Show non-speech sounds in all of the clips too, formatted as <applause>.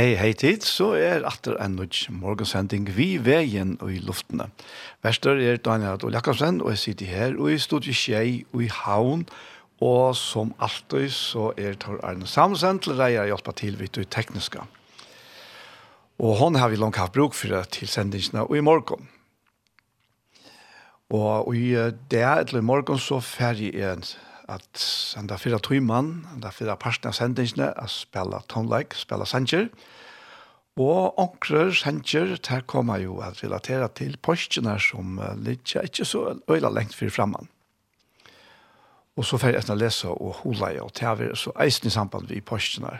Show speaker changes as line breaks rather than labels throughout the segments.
Hei, hei tid, så er atter en nødt morgensending vi veien og i luftene. Verster er Daniel Adol Jakobsen, og jeg sitter her og i studiet Kjei og i Havn, og som alltid så er Tor Arne Samsen til deg å hjelpe til vidt og tekniske. Og hon har vi langt haft bruk for til sendingsene og i morgen. Og i det eller i morgen så ferdig en at senda fyra tøymann, enda fyra parten av sendingene, at spela tonleik, spela sanger, Og onkrer, hentjer, der kommer jo at relatera til postene som ligger ikke så øyla lengt fyrir framman. Og så fer jeg etter å lese og hula jeg, og det er så eisen i samband vi postene.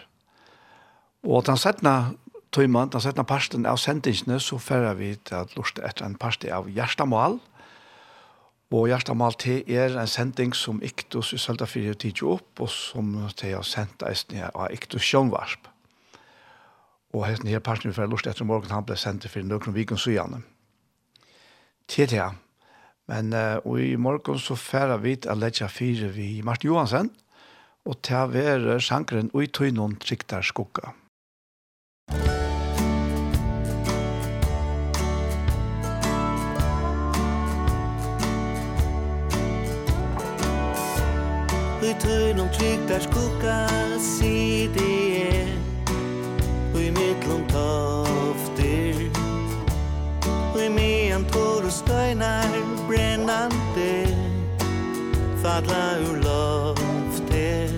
Og den settene tøyman, den settene parten av sendingsene, så fer vi til at lortet etter en parste av Gjerstamal. Og Gjerstamal til er en sending som Iktus i Sølda 4 tidlig opp, og som til å sende eisen av Iktus Sjønvarsp. Og hesten her parten vi får lust etter morgen, han ble sendt for nøkron viken søgjene. Til det, Men uh, og i morgen så færa vi til Ledja 4 vi Martin Johansen, og til å være sjankeren ui i tøynen trikter skukka.
I tøynen trikter skukka, si det er Og i mittlom toftir. Og i mian tor og støynar brennande Fadla ur lofte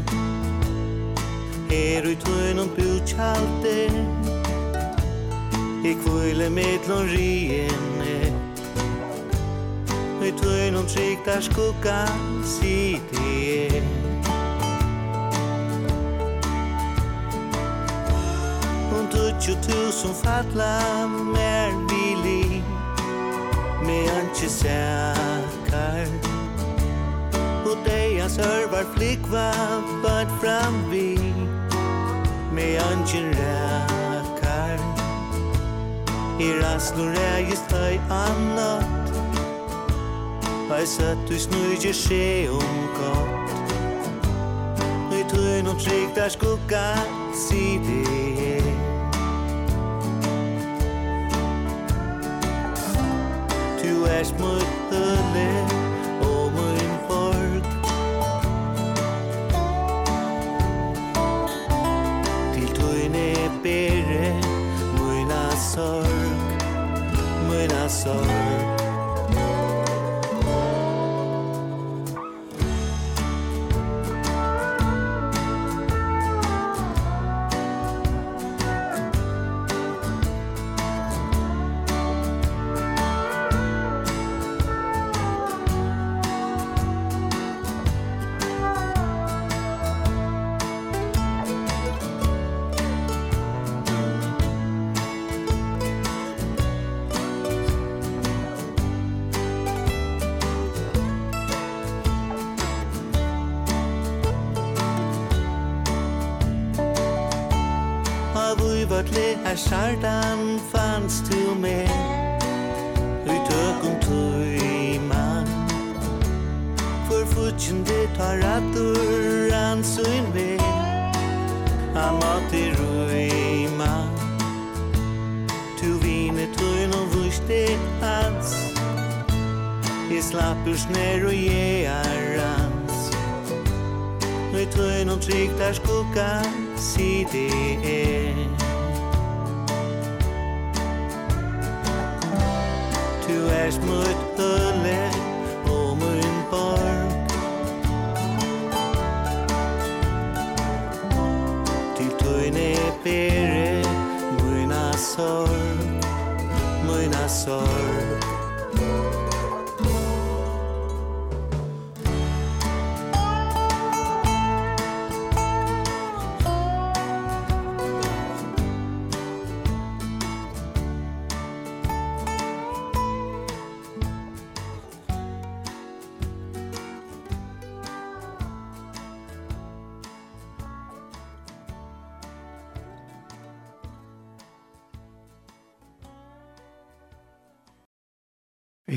Her ui tøynon butjalde I kvile mittlom riene Og i tøynon trygdar skugga sitte Und tutju tusen fatla mer vili Me anki sækar Og deia sørvar flikva bad framvi Me anki rækar I rasnur rægist høy annat. Hei satt du snurger se om gott. Nøy tøyn og trygg der skugga sidig ert mitt høle og mun borg Til tøyne bere mine sorg, mine sorg.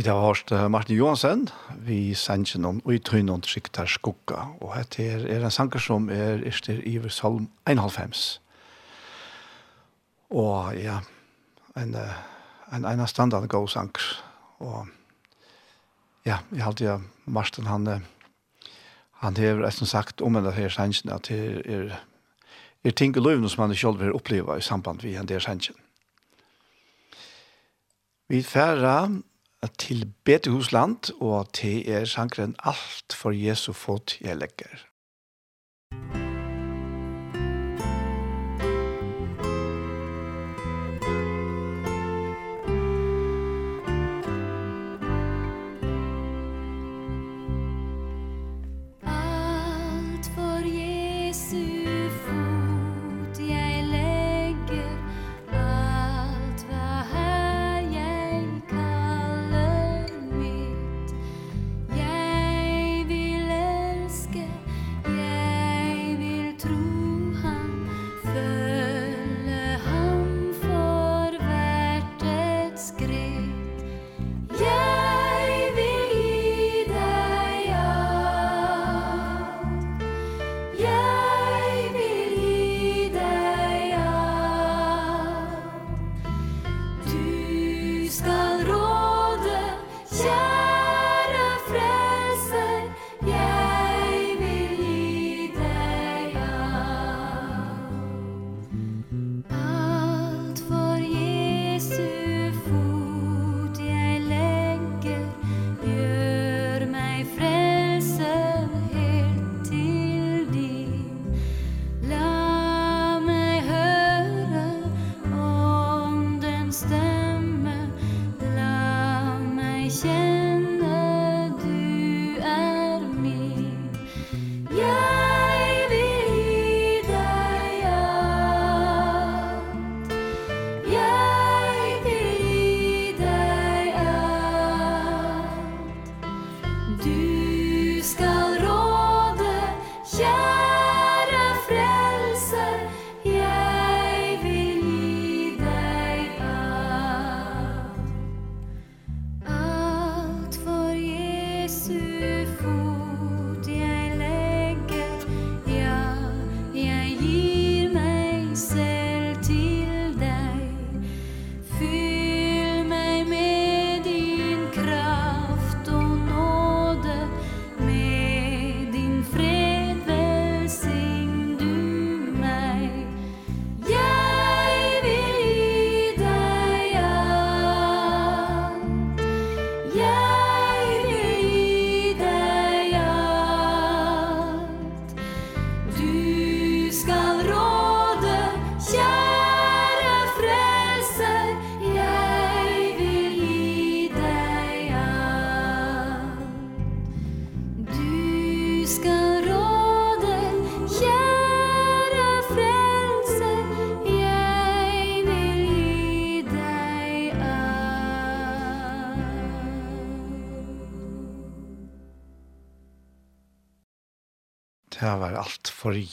Vi
har hørt Martin Johansen, vi sender noen og i tøyne og sikter skugga. Og dette er en sanger som er etter Iver Salm 1,5. Og ja, en, en, en standard god sanger. Og ja, jeg halte ja, Martin han, han har nesten sagt om denne her sangen at det er, er ting i løvene som han selv vil oppleve i samband med denne sangen. Vi færre til Betehusland, og til er sangren alt for Jesu fot jeg legger.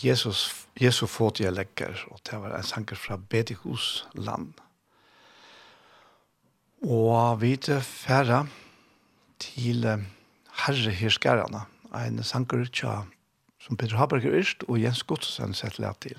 Jesus, Jesu fot jeg legger, og det var en sanger fra Bedikus land. Og vi til færre til herrehirskarene, en sanger tja, som Peter Haberger Ørst og Jens Godsen sett lett til.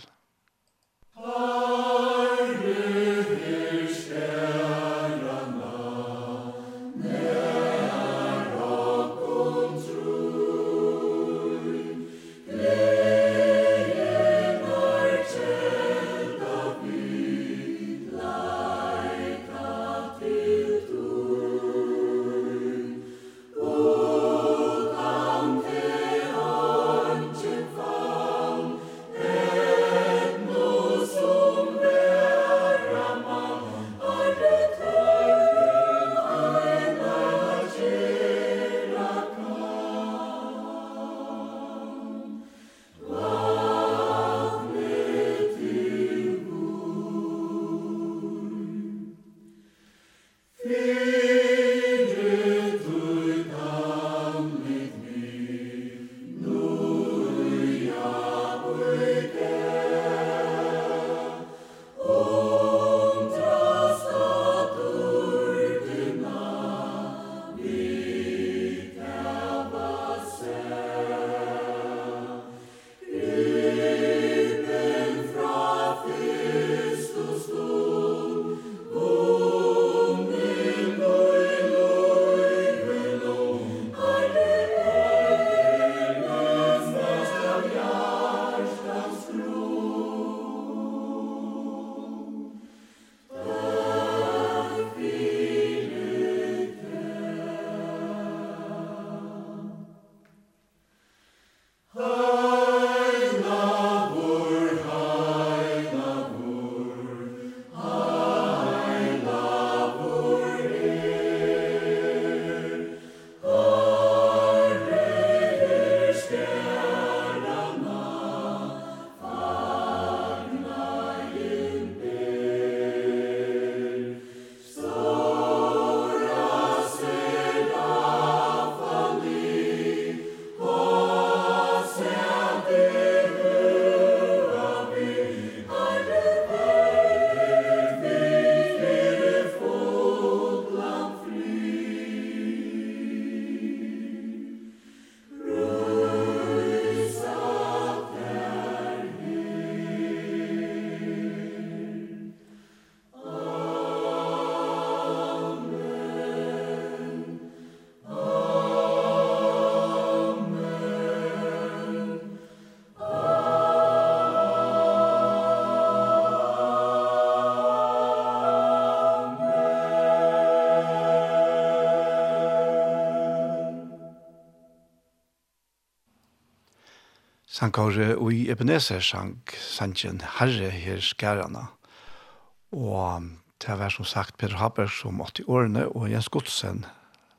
sankar i Ebenezer sank sanken Herre her skærana. Og det var som sagt Peter Haber som 80 årene og Jens Godsen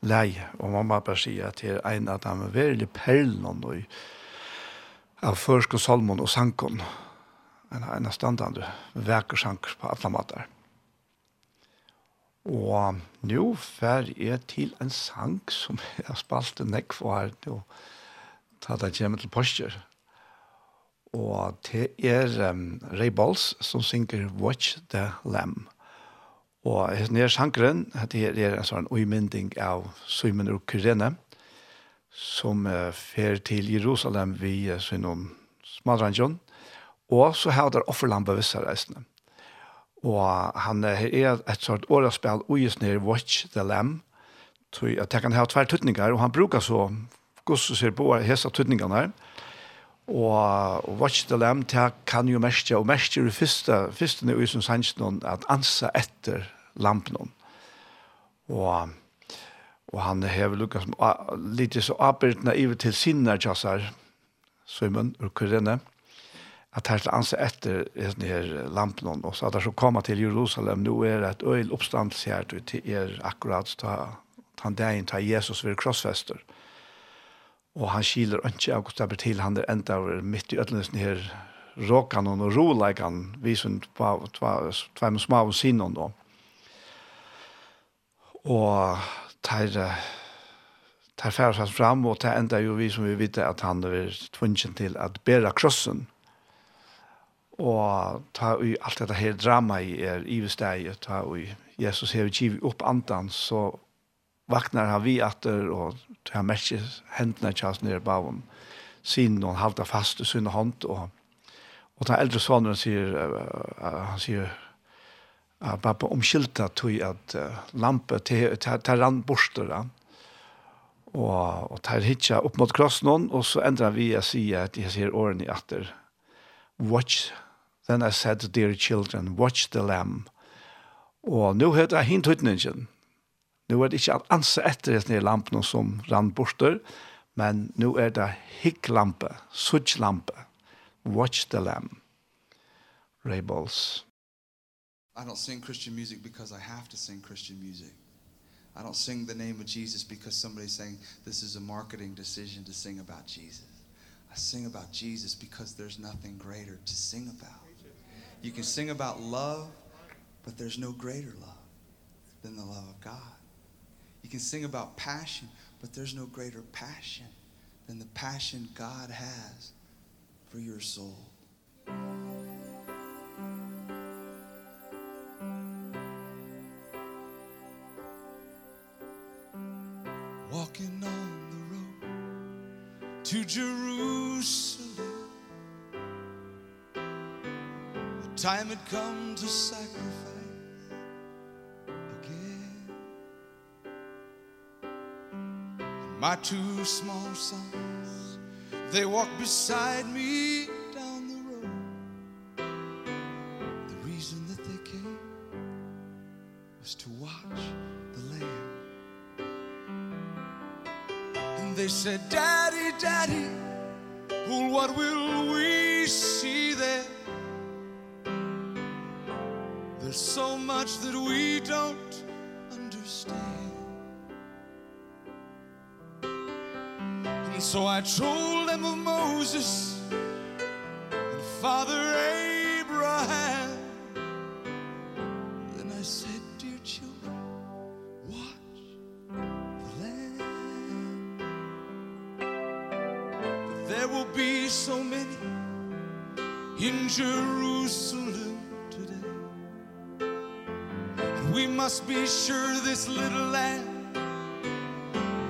lei. Og mamma bare si at det er en av dem veldig perlen og av førsk og salmon og sankon. En av en av standene veker sank på alle måter. Og nå fer jeg til en sank som jeg har spalt en nekk for her. Og ta det kommer til postkjøret og det er um, Ray Balls som synger Watch the Lamb. Og hesten er sjankeren, det er en sånn uimynding av Simon og Kyrene, som uh, fer til Jerusalem vi uh, synom Smadranjon, og så har det offerlampe visse reisene. Og han uh, er et sånt årespill uis nere Watch the Lamb, så jeg tenker han har tvær tøtninger, og han brukar så gosser på hese tøtningene her, Og, Watch the Lamb, det kan jo mestja, og mestja er første, første nøy som sanns noen, at ansa etter lampen. Og, og han hever lukka som litt så arbeidna i til sinne jazzar, Simon, og kurene, at her ansa etter denne her lampen, og så at han så koma til Jerusalem, nå er et øyl oppstandelse her, til er akkurat ta, ta, dagen ta Jesus ved krossfester. Og Og han skiler ikke av hvordan det til. Han er enda midt i ødelsen her. Råkan og roleikan vi som var med små og sinnen da. Og tar tar færre seg fram og tar enda jo vi som vi vet at han er tvungen til at bæra krossen. Og ta i alt dette her drama i er ivesteg ta i Jesus har givet opp andan så vaknar han vi atter, og han mest hendene kjast nere bavom, sin og han fast i sin hånd, og, og den eldre sonen sier, uh, han sier, uh, pappa omkylta tog at uh, lampe til, til, til rand borster han, og, og tar hitja opp mot krossen og så endrar vi å si at jeg sier årene i atter, watch, then I said, dear children, watch the lamb, og nå heter jeg hintutningen, Nu er det ikke at anse etter et nye lampen som rann borter, men nu er det hikklampe, suttlampe, watch the lamb, Ray Balls.
I don't sing Christian music because I have to sing Christian music. I don't sing the name of Jesus because somebody's saying this is a marketing decision to sing about Jesus. I sing about Jesus because there's nothing greater to sing about. You can sing about love, but there's no greater love than the love of God. You can sing about passion, but there's no greater passion than the passion God has for your soul. Walking on the road to Jerusalem The time had come to sacrifice My two small sons They walk beside me down the road. The reason that they came Was to watch the lamb And they said, Dad so I told them of Moses and Father Abraham. Then I said, dear children, watch the land. But there will be so many in Jerusalem today. And we must be sure this little land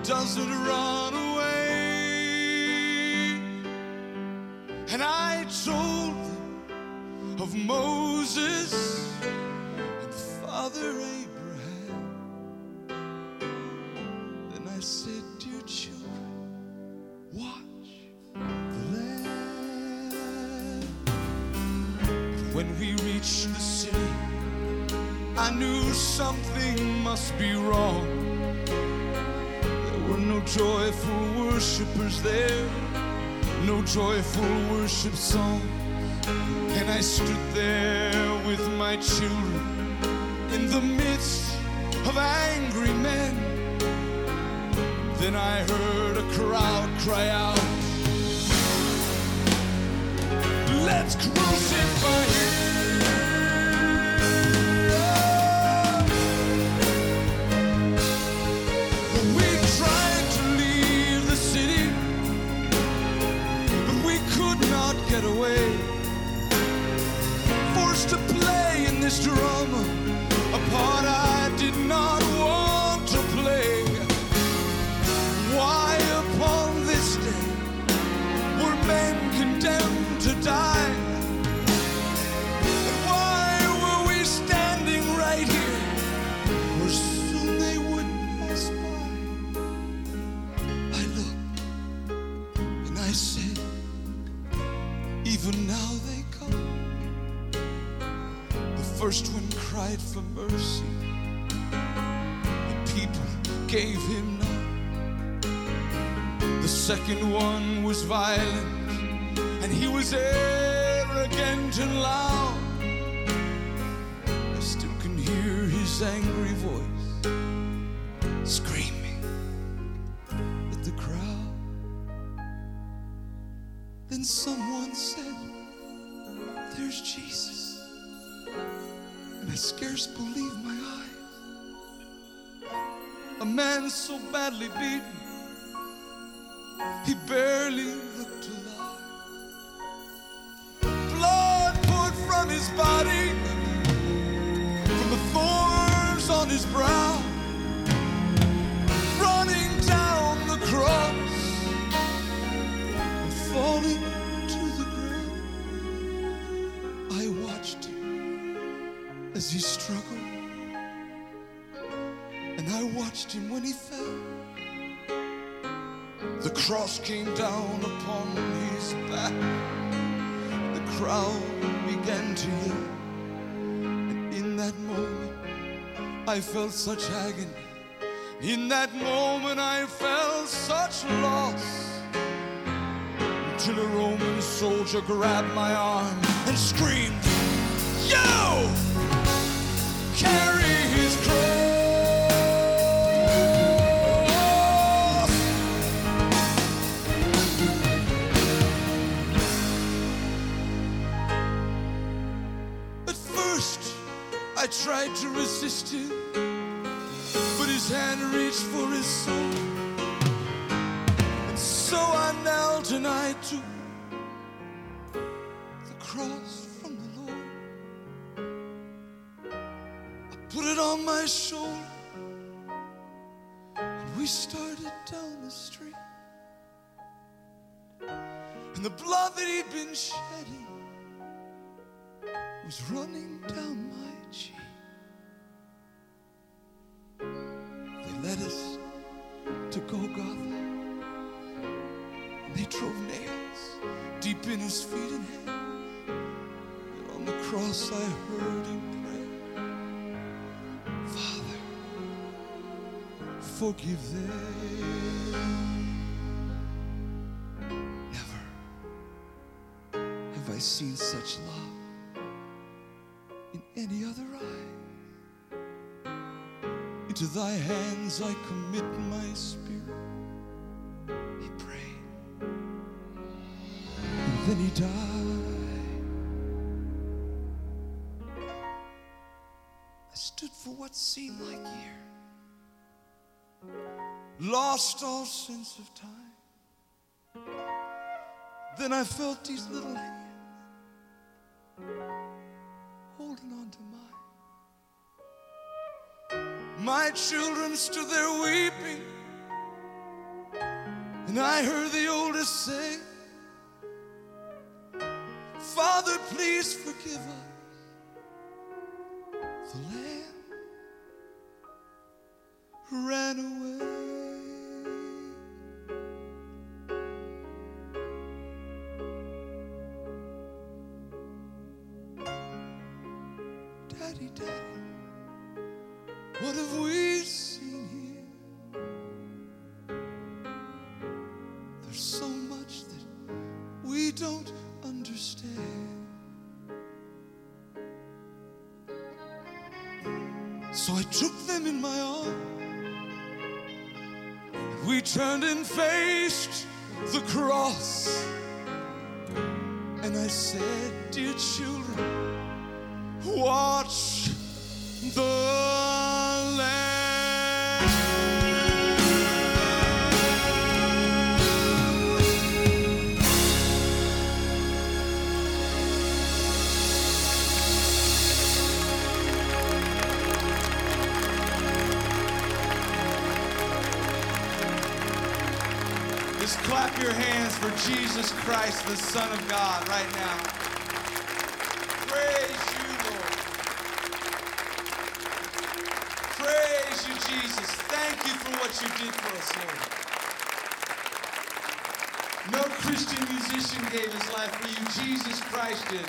doesn't run away. And I told them of Moses and Father Abraham. Then I said, dear children, watch the land. But When we reached the city I knew something must be wrong. There were no joyful worshipers there no joyful worship song. And I stood there with my children In the midst of angry men. Then I heard a crowd cry out Let's crucify him. away Forced to play in this drama A part I did not want to play. Why upon this day Were men condemned to die? And why were we standing right here Where soon they would pass by? I looked and I said even now they come. The first one cried for mercy. The people gave him none. The second one was violent and he was arrogant and loud. I still can hear his angry voice. And someone said, There's Jesus. And I scarce believe my eyes. A man so badly beaten, he barely looked alive. Blood poured from his body, from the thorns on his brow. struggle And I watched him when he fell. The cross came down upon his back. The crowd began to yell. And in that moment I felt such agony. In that moment I felt such loss. Till a Roman soldier grabbed my arm and screamed Yo! tried to resist him But his hand reached for his soul. And so I knelt and I took The cross. it on my shoulder. And we started down the street. And the blood that he'd been shedding Was running down my cheek. They led us to Golgotha. And they drove nails deep in his feet and head. And on the cross I heard him forgive them. Never have I seen such love in any other eye. Into thy hands I commit my spirit. He prayed, and then he died. I stood for what seemed like years. Lost all sense of time. Then I felt these little hands Holding on to mine. My children stood there weeping And I heard the oldest say Father, please forgive us The land ran away. Daddy, daddy What have we seen here? There's so much that we don't understand. So I took them in my arms we turned and faced the cross. And I said dear children watch the your hands for Jesus Christ, the Son of God, right now. Praise you, Lord. Praise you, Jesus. Thank you for what you did for us, Lord. No Christian musician gave his life for you. Jesus Christ did.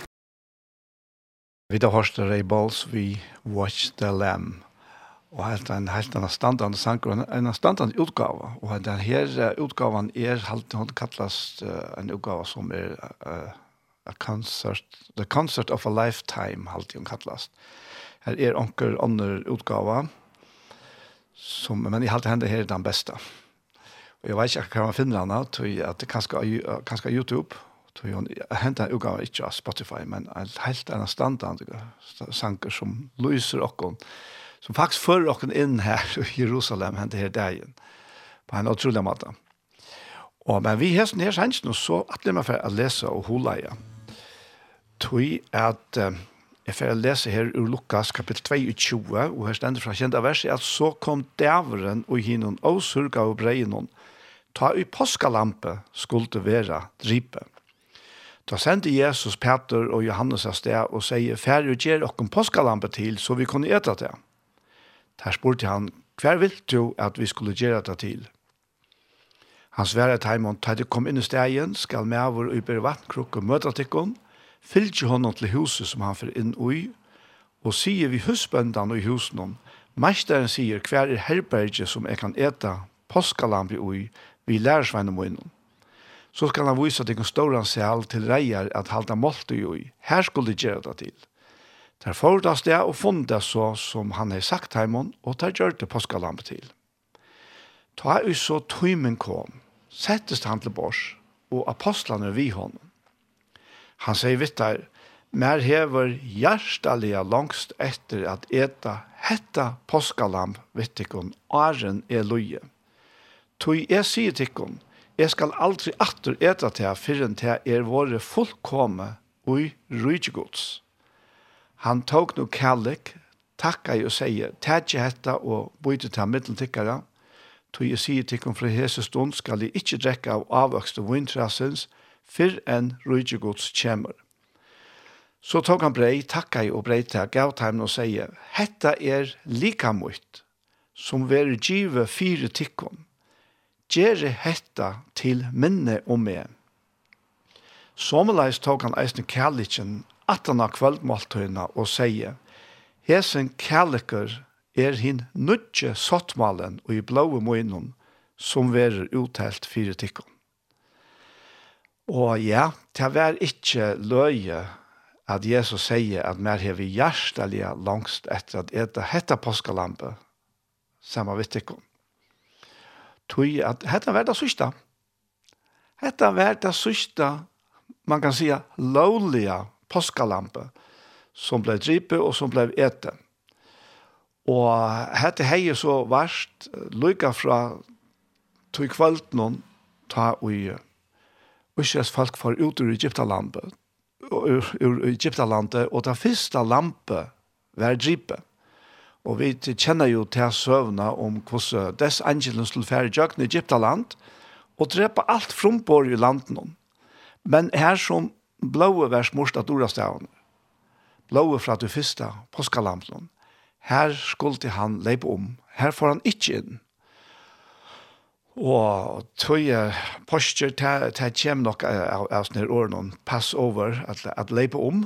Vi da hørste Ray Balls, vi Watch the Lamb og helt en helt en standande sanker, en standande utgave. Og den her utgaven er helt hon kallast uh, en utgave som er uh, a concert, the concert of a lifetime, halt hon kallast. Her er onker andre utgave, som, men i halte hende her er den beste. Og jeg vet ikke hva man finner henne, at det kanskje er YouTube, til hun hente en utgave ikke av Spotify, men helt en standande sanger som lyser okken, som faktisk fører oss inn her i Jerusalem henne her dagen, på en utrolig måte. Og, men vi hesten her sannsyn, så at det er for å lese og holde igjen. Tøy at eh, jeg får lese her ur Lukas kapittel 22, og her stender fra kjente verset, at så kom dæveren og hinnom og surga og breinom, ta i påskalampe skulle være dripe. Da sendte Jesus Peter og Johannes av sted og sier, «Færre gjør dere påskalampe til, så vi kunne ete det.» Der spurte han, hver vil du at vi skulle gjøre det til? Han sverre til Heimond, da du kom inn i stegen, skal med vår uber bære vattnkrukk og møte tikkene, fylgje honom til huset som han fyrir inn ui, og sier vi husbøndene og i husen meisteren sier hver er herberge som jeg kan eta påskalampi ui, vi lærersvein om innom. Så skal han vise at en stor sel til reier at halda målt ui, her skulle de gjøre det til. Der fordas det og fundet så som han har sagt heimon, og der gjør det påskalampe til. Ta ut så tøymen kom, settes han til bors, og apostlene vi honom. Han sier vitt der, mer hever hjertelige langst etter at eta hetta påskalamp vittikon åren er loje. Tøy jeg sier tikkon, jeg skal aldri atter eta til fyrren til er våre fullkomme og rydgjegods. Han tok no kallik, takka og sier, tætje hetta og bytte til middeltikkara, tog jeg sier til fra hese stund skal jeg ikkje drekka av avvokste vintrassens, fyrr enn rydgjegods kjemur. Så tok han brei, takka i og brei til gav til og sier, hetta er lika mot, som veri give fire tikkon. Gjere hetta til minne om meg. Sommerleis tok han eisne kærlikken at han har kveldmåltøyene og sier, Hesen kjærliker er hin nødje sottmalen og i blåe møgnen som verer uttelt fire tikkene. Og ja, det var ikke løye at Jesus sier at mer har vi hjertelige langst etter at ete hette påskalampe samme vidt tikkene. Tøy at hette var det sørste. Hette var det sørste man kan si lovlige påskalampe som ble dripet og som ble eten. Og hette hei så varst lykka fra tog kvalten ta ui Ushas folk for ut ur Egyptalandet ur, ur Egyptalandet og ta fyrsta lampe var dripet. Og vi kjenner jo til søvna om hvordan dess angelen skulle fære jøkken i Egyptaland og drepa alt frumbor i landen. Men her som blåe vers morst at orda stavn. Fra du fyrsta, påskalamplån. Her skulle han leipa om. Her får han ikkje inn. Og tøye postur, til kjem nok av sånne årene pass over, at, at leipa om.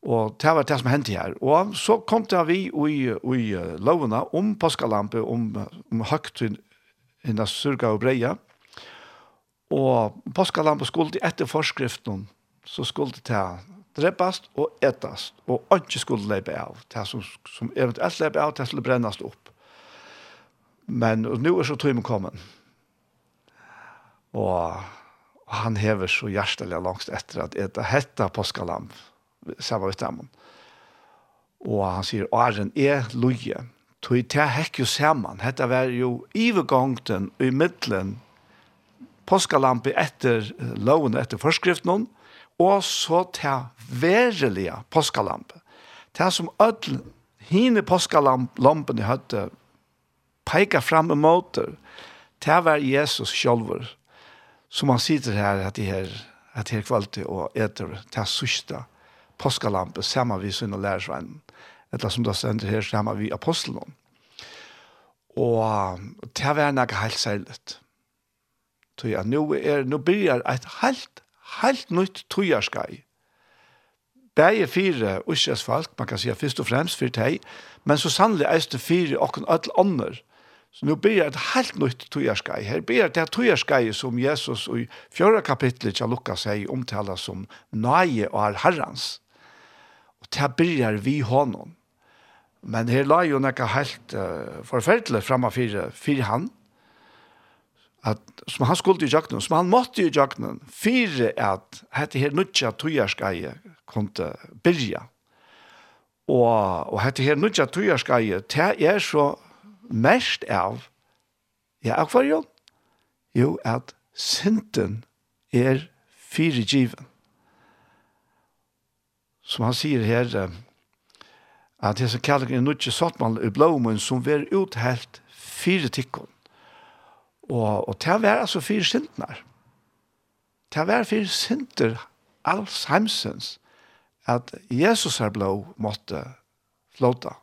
Og det var det som hendte her. Og så kom det vi i, i lovene om påskalampe, om, om høgt innan surga og breia. Og påskalampen skulle etter forskriften, så skulle det ta drepast og etast, og ikke skulle leipe av, det som, som eventuelt leipe av, det skulle brennast opp. Men nå er så tøymen kommet. Og han hever så hjertelig langs etter at eta hetta påskalamp, sammen med dem. Og han sier, «Åren er loje». Tøy, til hekk jo sammen. Hetta var jo ivegongten i middelen påskalampe etter loven, etter forskriften, og så til verelige påskalampe. Til som ødel, hine påskalampene hadde peka fram emot det, til var Jesus sjølver, som han sitter her, at her, at her kvalitet og etter til sørste påskalampe, sammen vi sønne lærersvennen, etter som det stender her, sammen vi apostelen. Og til var noe helt særligt. Tui at nå er, nu byrjar et helt, helt nytt tujarskai. Bæge fire usjas folk, man kan si først og fremst fyrir teg, men så sannelig er det fire og en öll ånder. Så nu byrjar et helt nytt tujarskai. Her byrjar det tujarskai som Jesus i fjøra kapitlet til Lukas sier omtala som nøye og er herrans. Og det byrjar vi honom. Men her la jo nekka helt uh, forferdelig framme fyrir, fyrir han, at som han skulle i jakten, som han måtte i jakten, fire at dette her nutja tøyarskaje kunne byrja. Og, og dette her nødja tøyarskaje, det er så mest av, ja, akvarion, jo, at synden er fire given. Som han sier her, at det som kallar er nutja sattmann i blåmen som ver uthelt fire tikkene Og, og til å være altså fire sintner, til å være fire synder alls heimsens at Jesus er blå måtte flåta.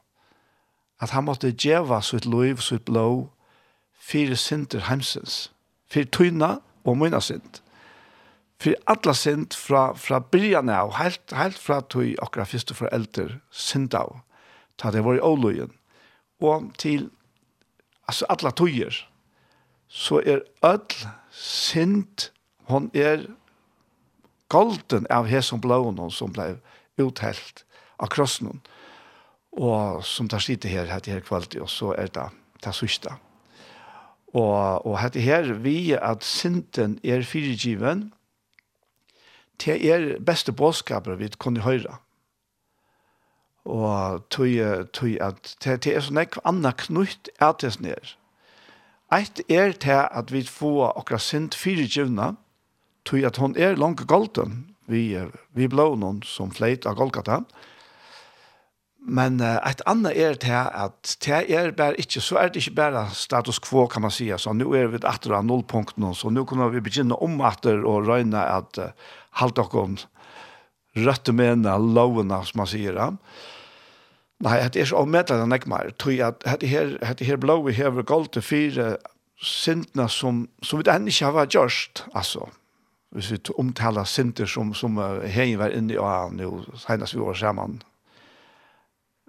At han måtte djeva sitt liv, sitt blå, fire synder heimsens. Fire tøyna og møyna synd. Fire atla synd fra, fra byrjan av, helt, helt fra tøy okra fyrste foreldre synd av. Ta det var i åløyen. Og til altså, atla tøyer så er öll sint, hon er golden av hesson blån som blei uthelt av krossen. Og som tar sitte her, hette her kvalitet, og så er det det sørste. Og, og hette her, vi at sinten er firegiven, det er beste bådskaper vi kunne høre. Og tog, tog at det, det er sånn ekv anna knutt ætes ned. Eit er til at vi får akkurat sint fire tjuvna, tog at hon er langt golden, vi, vi blå noen som fleit av Golgata. Men uh, et annet er til at det er bare ikke, så er det ikke bare status quo, kan man si. Så nå er vi etter av nullpunkten, så nå kan vi begynne om etter og røyne at uh, halte dere røtte mena, lovene, som man sier. Ja. Uh, Nei, det er så omedelig enn jeg mer. Tøy at det her, det her blå vi har gått til fire syndene som, som vi enda ikke har gjort, altså. Hvis vi omtaler synder som, som har vært inne i og nå, senest vi var sammen.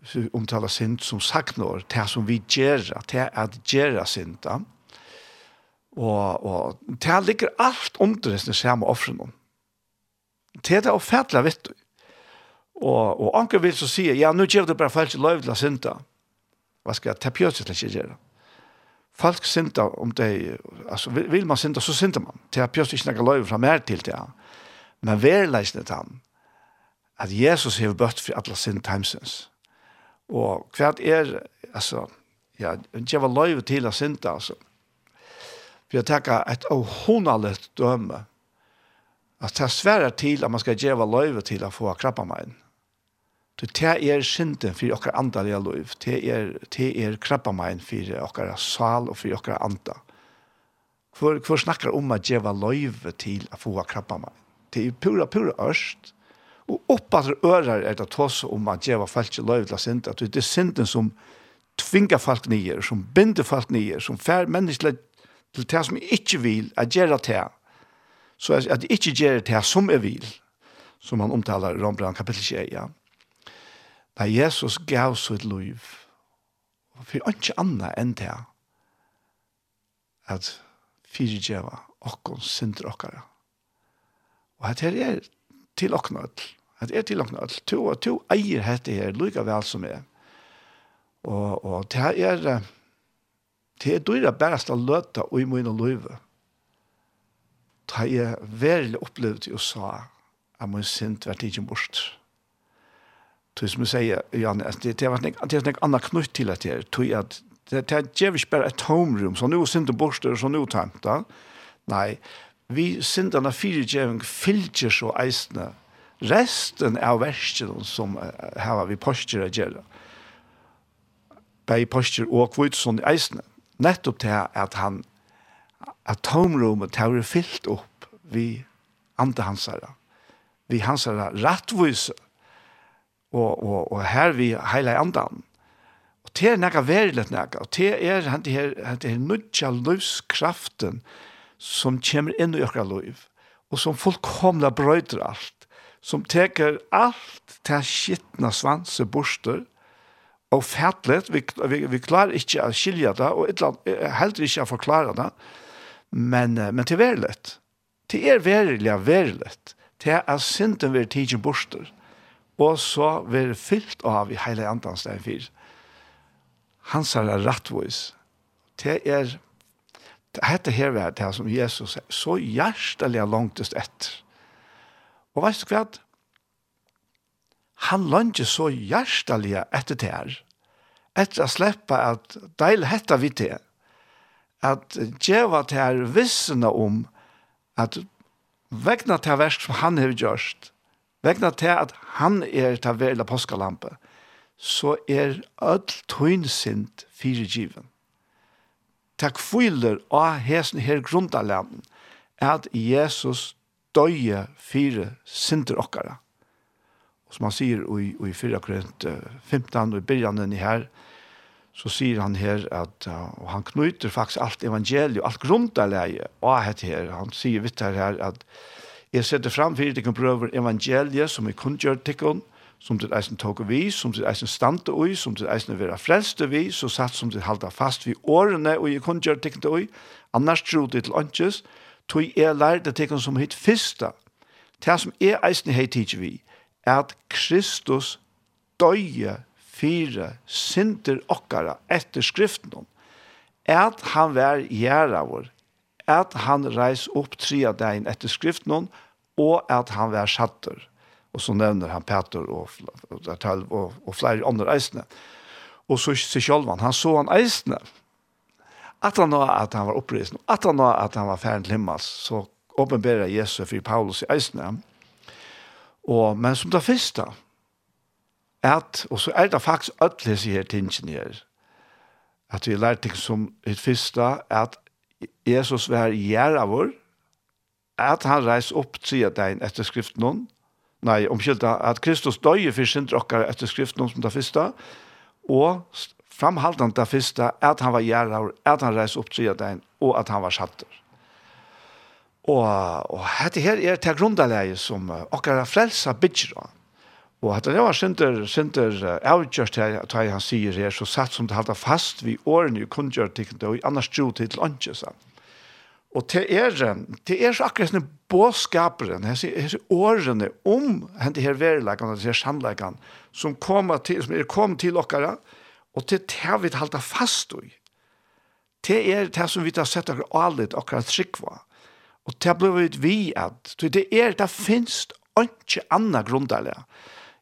Hvis vi omtaler synd som saknår, det som vi gjør, det er at gjør synd, da. Og, og det ligger alt under det samme offrene. Det er det å fætle, vet du. Og, og anker vil så si, ja, nu gjør du bare folk løy til å synda. Hva skal jeg ta pjøsig til å gjøre? Folk synda om det, altså, vil man synda, så synda man. Det er pjøsig ikke noe løy fra mer til det. Men verleisende til han, at Jesus har bøtt for alle synd timesens. Og hva er, altså, ja, det var løyv til å synte, altså. For jeg tenker et av åhåndalet døme, at det er svære til at man skal gjøre løyve til å få krabba meg inn. Det te er synden for okkar andalige liv. Te er, te er krabba mein for okkar sal og for okkar anda. Hvor, hvor snakkar om at djeva løyve til å få krabba mein? Det er pura, pura ørst. Og oppater ører er det tås om at djeva falsk løyve til å synda. Det er synden som tvingar folk nyer, som binder folk nyer, som fær menneskelig til det som ikke vil, at gjøre det. Så at ikke gjøre det som er vil, som han omtaler i Rombrand kapittel 21. Ja. Da Jesus gav sitt liv, og for ikke annet enn det, at fire djeva, okkon synder okkara. Og at her er til okkon öll. At er til okkon öll. To og to eier hette her, lykka vel som er. Og, og det er, det er dyra bærast av løta og i munn og løyve. Det er veldig opplevd i USA at min synd vært ikke bort. Det som jag sier, Janne, det har varit en annan knutt till att det tror jag att det det ger vi bara ett homeroom, så nu synd det borster och så nu tamt. Nej, vi synd den fire geving filter så eisne. Resten av versen som uh, har vi posture att göra. Bei posture och kvitsson eisene. Nettopp til at han at tomrommet har fyllt opp vi andre hansere. Vi hansere rettvise. Mm og, og, og her vi heilig andan. Og det er nekka verilet nekka, og det er hent her, hent her nudja løvskraften som kommer inn i okra liv, og som fullkomla brøyder alt, som teker alt til skittna svanse borster, og fætlet, vi, vi, vi klarer ikke å skilja det, og etlan, heller ikke å forklare det, men, men til verilet. til er verilig, verilet. til er at synden vi er tidsen borster og så være fyllt av i hele andans der fyr. Han sa det rettvis. Det er, dette her var det som Jesus er så hjertelig langtest etter. Og veist du hva? Han lønner så hjertelig etter det her. Etter å slippe at deil hette vi til. At djeva til her vissene om at vegna til versk som han har gjort, Vegna til at han er ta verla påskalampe, så er öll tøynsint fyrirgiven. Takk fyller av hesen her grundalanden at Jesus døye fire synder okkara. Og som han sier i, i 4 Korint 15, og i byrjanen i her, så sier han her at og han knyter faktisk alt evangeliet, alt grundalegi og hette her. Han sier vitt her at Jeg setter fram for dere prøver evangeliet som jeg kun gjør tikkene, som til eisen tog vi, som til eisen stande ui, som til eisen vera frelste vi, så satt som til halda fast vi årene, og jeg kun gjør til ui, annars tro det til åndsjes, tog jeg lærte tikkene som hitt fyrsta, til som jeg eisen hei tidsi vi, er at Kristus døye fire synder okkara etter skriften om, at han var gjerra vår, at han reis opp tre av deg etter skriften og at han var satter. Og så nevner han Peter og, og, og, og flere andre eisene. Og så sier Kjolvan, han så han eisene. At han nå at han var opprisen, at han nå at han var ferdig til himmels, så åpenberer Jesus for Paulus i eisene. Og, men som det første, at, og så er det faktisk ødelig sier tingene her, at vi lærte ting som et første, at Jesus var gjerravår, at han reis opp tida dein etter skriften hon, nei, omkylda, at Kristus døye for sin drokkar etter skriften hon som det første, og framhaldan det første, at han var gjerravår, at han reis opp tida dein, og at han var satter. Og, og dette her er til grunnleie som okkara frelsa bidra. Og at det var synder, synder avgjørst her, at han sier her, så satt som det halda fast vi årene i kundgjørtikkene, og annars tro til åndsje, sa Og til er, til er så akkurat sånne båskaperen, disse årene om henne her verilegene, disse sannleggene, som, kommer til, som er kom til dere, og til det vi halda fast i. Til er det som vi har sett dere alle, dere trykva. Og til ble vi at, det er det finnes ikke annet grunndelige.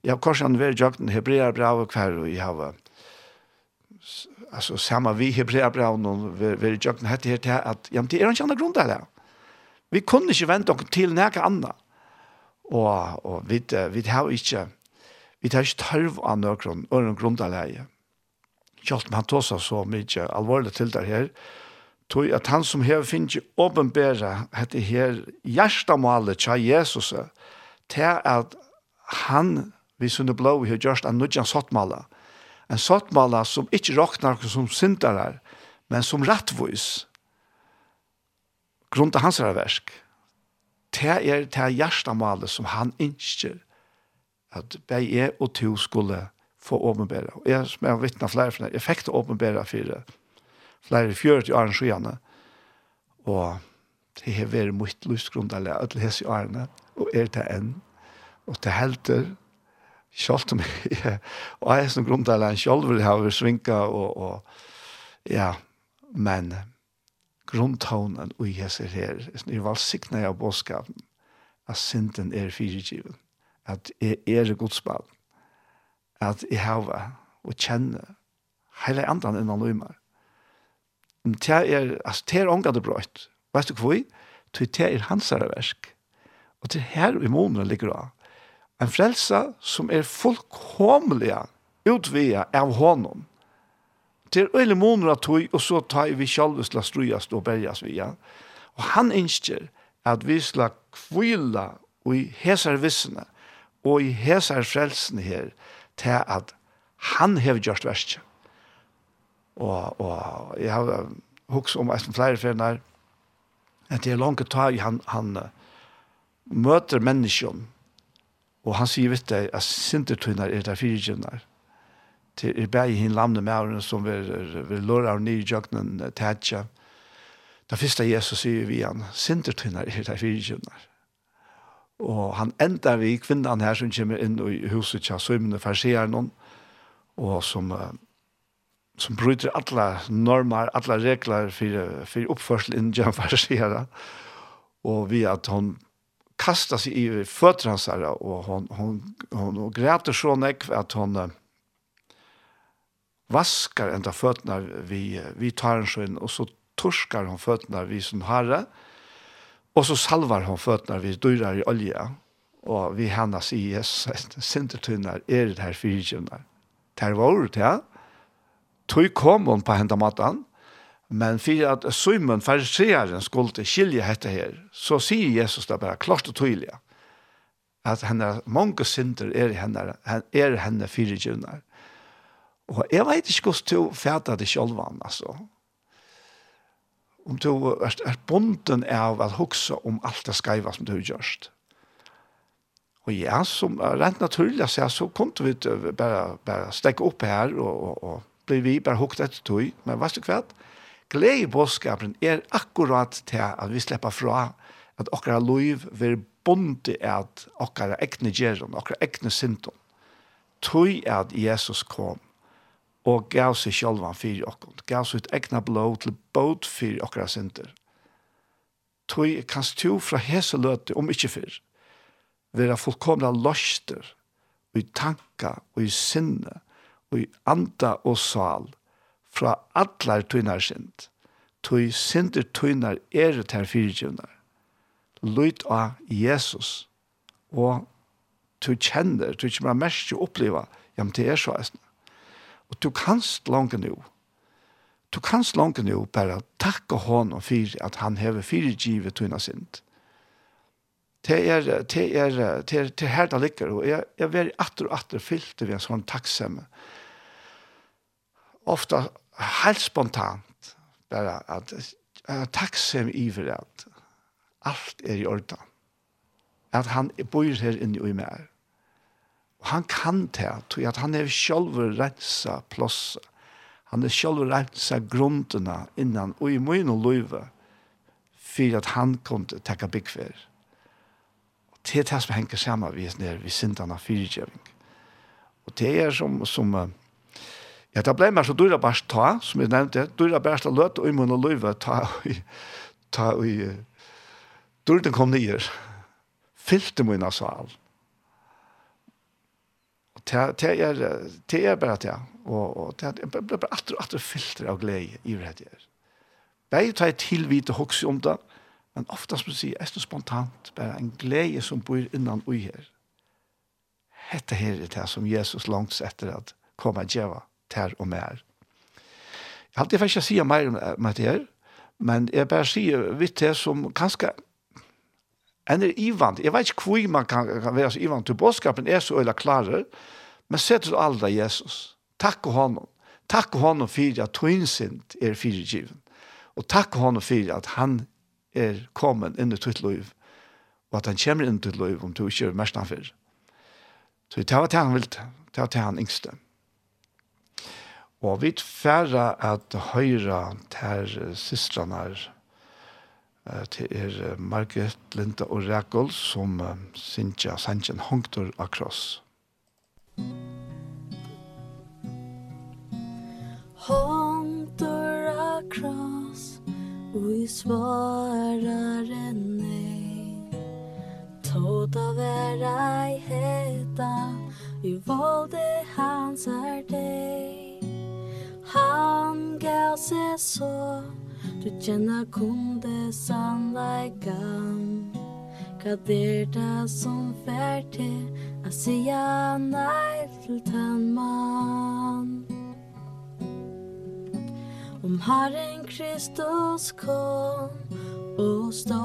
Jeg har kanskje korsan ved jøkken hebrea brev og hver, og jeg har altså sama vi hebrea brev og ved jøkken hette her til at ja, det er ikke andre grunn til det. Vi kunne ikke vente oss til noe annet. Og, og vi, vi har ikke vi har ikke tørv av noen øren grunn til det. Kjalt man seg så mye alvorlig til det her, tog at han som har finnet åpenbæra hette her hjertemålet til Jesus, til at han vi sunne blå vi har gjørst en nødjan sottmala. En sottmala som ikke råknar som syndare, men som rettvis. Grunnen til hans versk. Det er det hjertemalet som han innskjer. at jeg er og to skulle få åpenbæra. Og jeg som har vittnet flere for det, jeg fikk det åpenbæra for flere fjøret i årens skyene. Og det har vært mye lystgrunn til alle hese årene, og er det enn. Og det helter, kjolt om jeg, og jeg er som grunn til en kjolt vil ha svinka og, og ja, men grunntånen og jeg ser her, jeg var sikna av båtskapen, at synden er fyrirgiven, at jeg er godsbad, at jeg har og kjenne hele andan innan løymer. Men det er, altså, det er ångat og brøyt. Vet du hva vi? Det er hans versk. Og det er her i måneden ligger av En frelsa som er fullkomlig utvia av honom. Til øyne måneder av tog, og så tar vi selv sla strøyast og bergast via. Og han innskjer at vi skal kvile og i hesar vissene og i hesar frelsene her til at han har gjort verst. Og, og jeg har hukst om en flere ferner at det er langt tag han, han møter menneskene Og han sier vet du, at sintertøyner er der fire fyrirgjøvnar. Til er bare hinn lamne med som vil, vil låre av nye jøkken tætja. Da første Jesus sier vi han, sintertøyner er der fire fyrirgjøvnar. Og han enda vi kvinnan her som kommer inn i huset tja søymene Farsier noen, og som, som bryter alle normer, alle regler for, for oppførsel innen Jan Farsier. Og vi at hun kasta sig i fötter hans här och hon hon hon och gråter så nek att hon vaskar ända fötterna vi vi tar en skön och så torskar hon fötterna vi som herre och så salvar hon fötterna vi dyrar i olja och vi hannas i Jesus sintertunnar är det här fyrtjunar. Det här var ordet, ja. Tog kom hon på hända matan Men for at Simon, fariseeren, skulle skilje dette her, så sier Jesus det bare klart og tydelig at henne, mange synder er henne, er henne fire Og jeg vet ikke hvordan du fæter det selv, altså. Om du er, er bonden av å huske om alt det skreiva som du har gjort. Og ja, som rent naturlig, så, så kom vi bare, bare stekke opp her og, og, og bli vi bare hukt etter tog. Men vet du hva? glede i bådskapen er akkurat til at vi slipper fra at okkara liv vil bonde at okkara ekne gjerron, okkara ekne syndon. Tøy at Jesus kom og gav seg sjálvan fyrir okkon, gav seg ut egna blå til båt fyrir okkara synder. Tøy kanst du fra hese løte, om ikkje fyr, vera fullkomna løster, og i tanka, og i sinne, og i anda og sal, fra atlar tøynar sind. Tøy sindur tøynar er ter fyrtjøvnar. Løyt av Jesus. Og tøy kjenner, tøy kjenner mest å oppleva, ja, men det er så eisne. Og du kanst langt nå, du kanst langt nå bare takke honom for at han hever fyrtjøvet tøynar sind. Det er, det er, det er, det er her det ligger, og jeg, jeg er atter og atter fyllt ved en sånn takksomme. Ofta, helt spontant bare at jeg er takksom i for at alt er i orden. At han bor her inne i meg. Og han kan det, tror at han er selv rensa plåse. Han er selv rensa grunnene innan og i min og løyve for at han kunne takke byggfer. Og det er det som henger sammen vi er nere ved syndene av fyrtjøving. Og det er som, som Ja, det ble mer så dyrer bare ta, som jeg nevnte, dyrer bare ta løt og imun og løyve ta og ta i, dyrten kom nye, fyllte munna sal. Og det er, det er bare det, og, og det er bare atter og atter fylter av glede i det her. Begge tar jeg tilvite hoks om det, men ofte som du sier, er det spontant, bare en glede som bor innan ui her. Hette her er det som Jesus langt etter at komme og gjøre ter og mer. Jeg har alltid faktisk ikke sier mer om det her, men jeg bare sier vidt det som kanskje enn er ivant. Jeg vet ikke hvor man kan, kan være så ivant til bådskapen er så øyla klarer, men se til alle Jesus. Takk og honom. Takk og honom for at tøynsint er fyrirgiven. Og takk og honom for at han er kommet inn i tøyt liv, og at han kommer inn i tøyt liv om du ikke er mest han for. Så det var det han ville, det var det han yngste. Mm. Og vi færre at høyre til systrene til er Margaret Linda og Rekol som Sintja Sanchen Hongtor akross.
Hongtor akross Ui svarar en nei Tåta vera i heta i valde hans er deg Han gav seg så Du kjenner kun det sannleikan Hva er det som fer til A sia nei til tan mann. Om Herren Kristus kom Og stå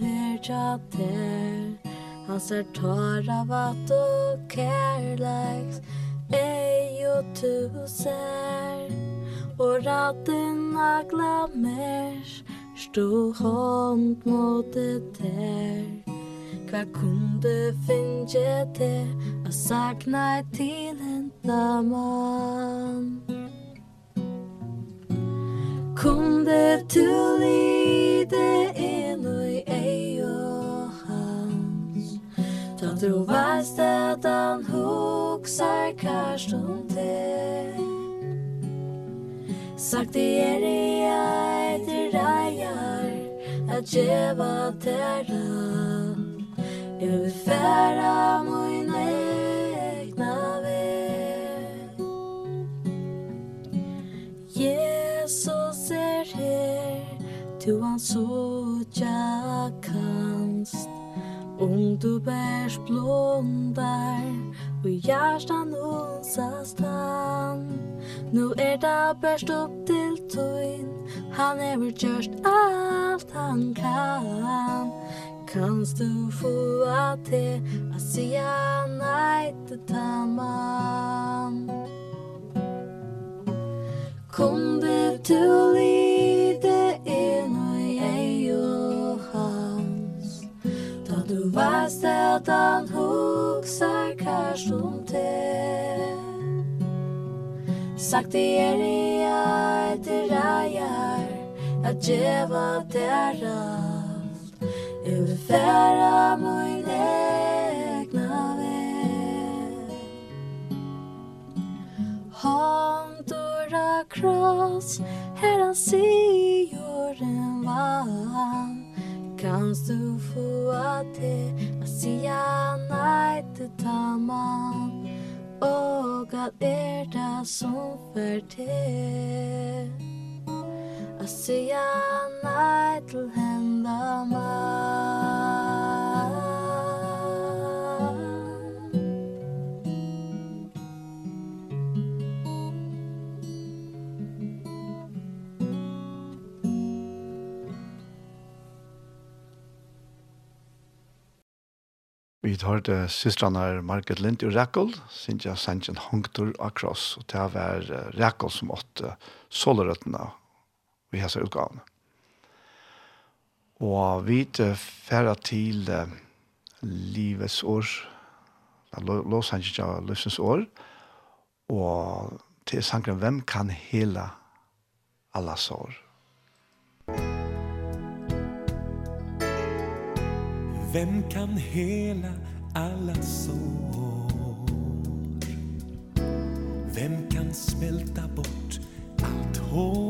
her tja ter Hans er tåra vatt og kærleiks ej ser, og ratten ratterna glammer Stå hånd mot det der Hva kunde finne det A sakna til en damann Kunde du lide inn og ei og Ta du veist at han hoksar karst om det Sagt i er i eit reier At djeva terra Jeg vil færa mun egna veg. Jesus er her Du han så tja kanst. Om du bärs blundar Og hjärtan onsas tann Nu er det bärs upp til tøyn Han er vi gjørst alt han kan Kanst du få a te A sia nei til tamman Kom du til lite inn og jeg og Du veist at han hugsar karst om te Sagt i er i eit i reier At djeva der alt. Jeg vil færa mun egna vei Håndora kross Her han sier en vann Kanst du få at det te Asia nei til taman Og at er det som for te Asia nei til henda man.
Vi tar det systrene Margaret Lind og Rekkel, Sintja Sanchen Hongtur og Kross, og det var Rekkel som åtte solerøttene vi har sett utgavene. Og vi tar færre til livets år, Los Angeles livsens år, og til sangren Hvem kan hela alla sår?
Vem kan hela alla sår? Vem kan smälta bort allt
hår?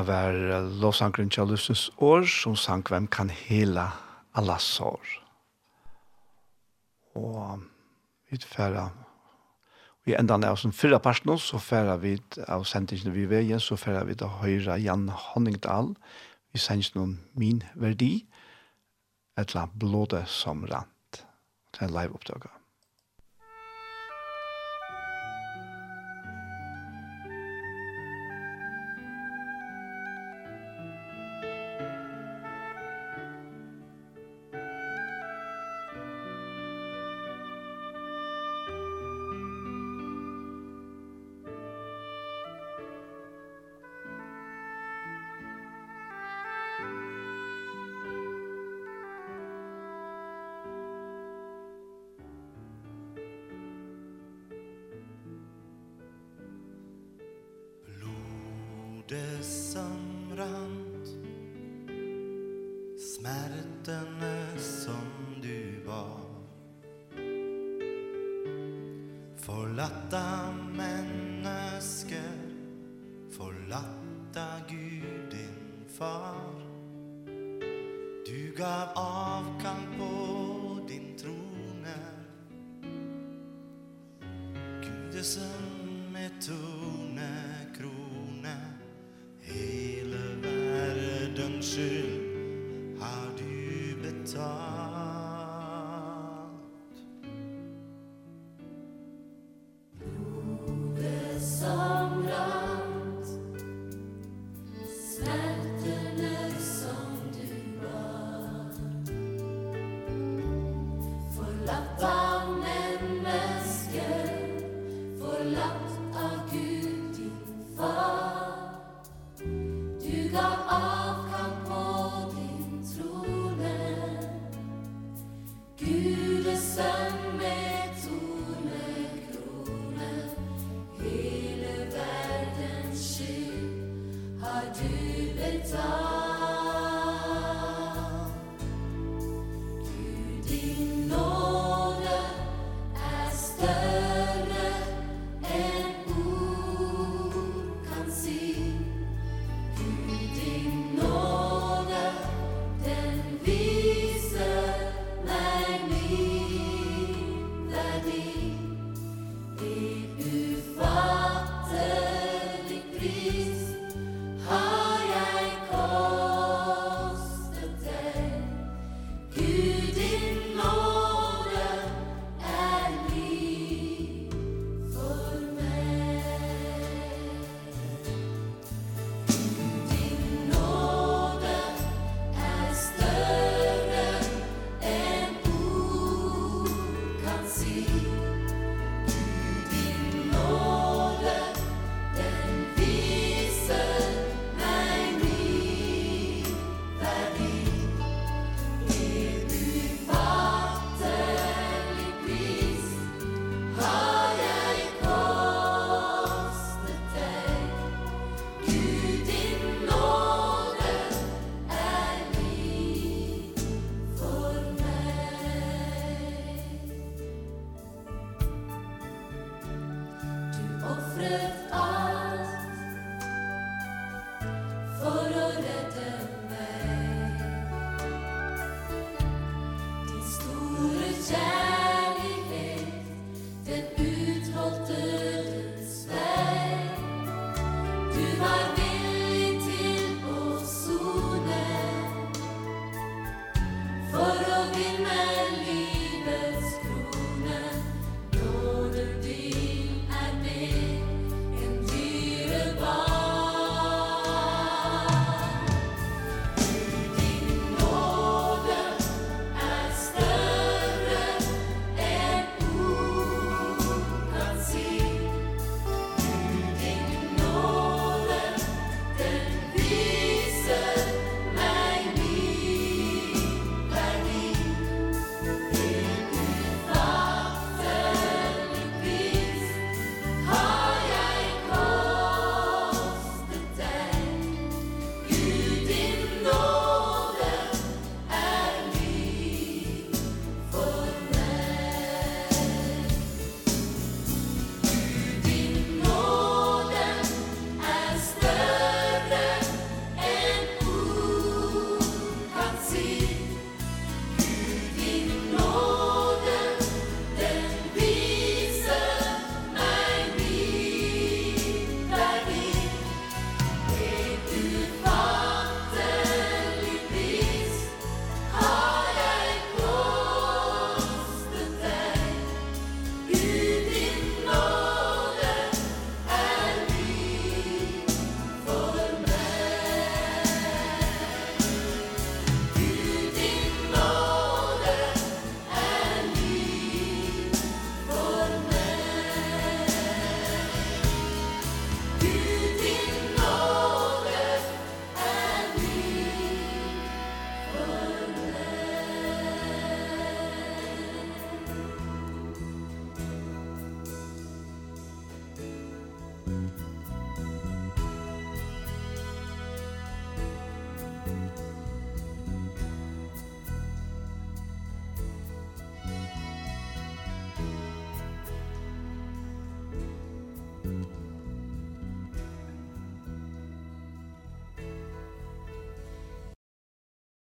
Det var lovsangren til Løsens år, som sang hvem kan hela alla sår. Og vi færa, vi enda endan av den fyrre parten, så færre vi av sendingen vi veien, så færre vi til høyre Jan Honningdal, vi sendingen noen min verdi, etla blåde som rant. Det er en live oppdaget.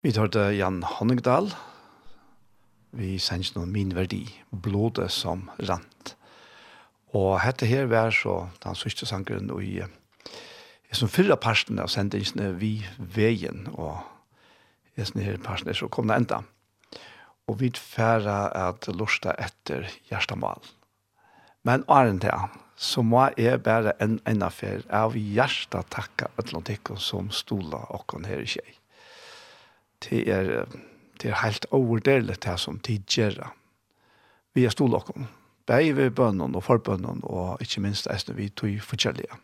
Vi hørte Jan Honningdal. Vi sender noen min verdi, blodet som rant. Og hette her var så den sørste sangeren i, i som fyrre parten av sendingsene vi veien, og i sånne her parten så kom det enda. Og vi færre at lusta etter hjertemål. Men åren til så må jeg bare en, en affær av hjertet takke alle som stola og her i kjei det er, det er helt overdelig det som de gjør. Vi er storlokken. Begge ved bønnen og forbønnen, og ikke minst eisne vi tog forskjellige.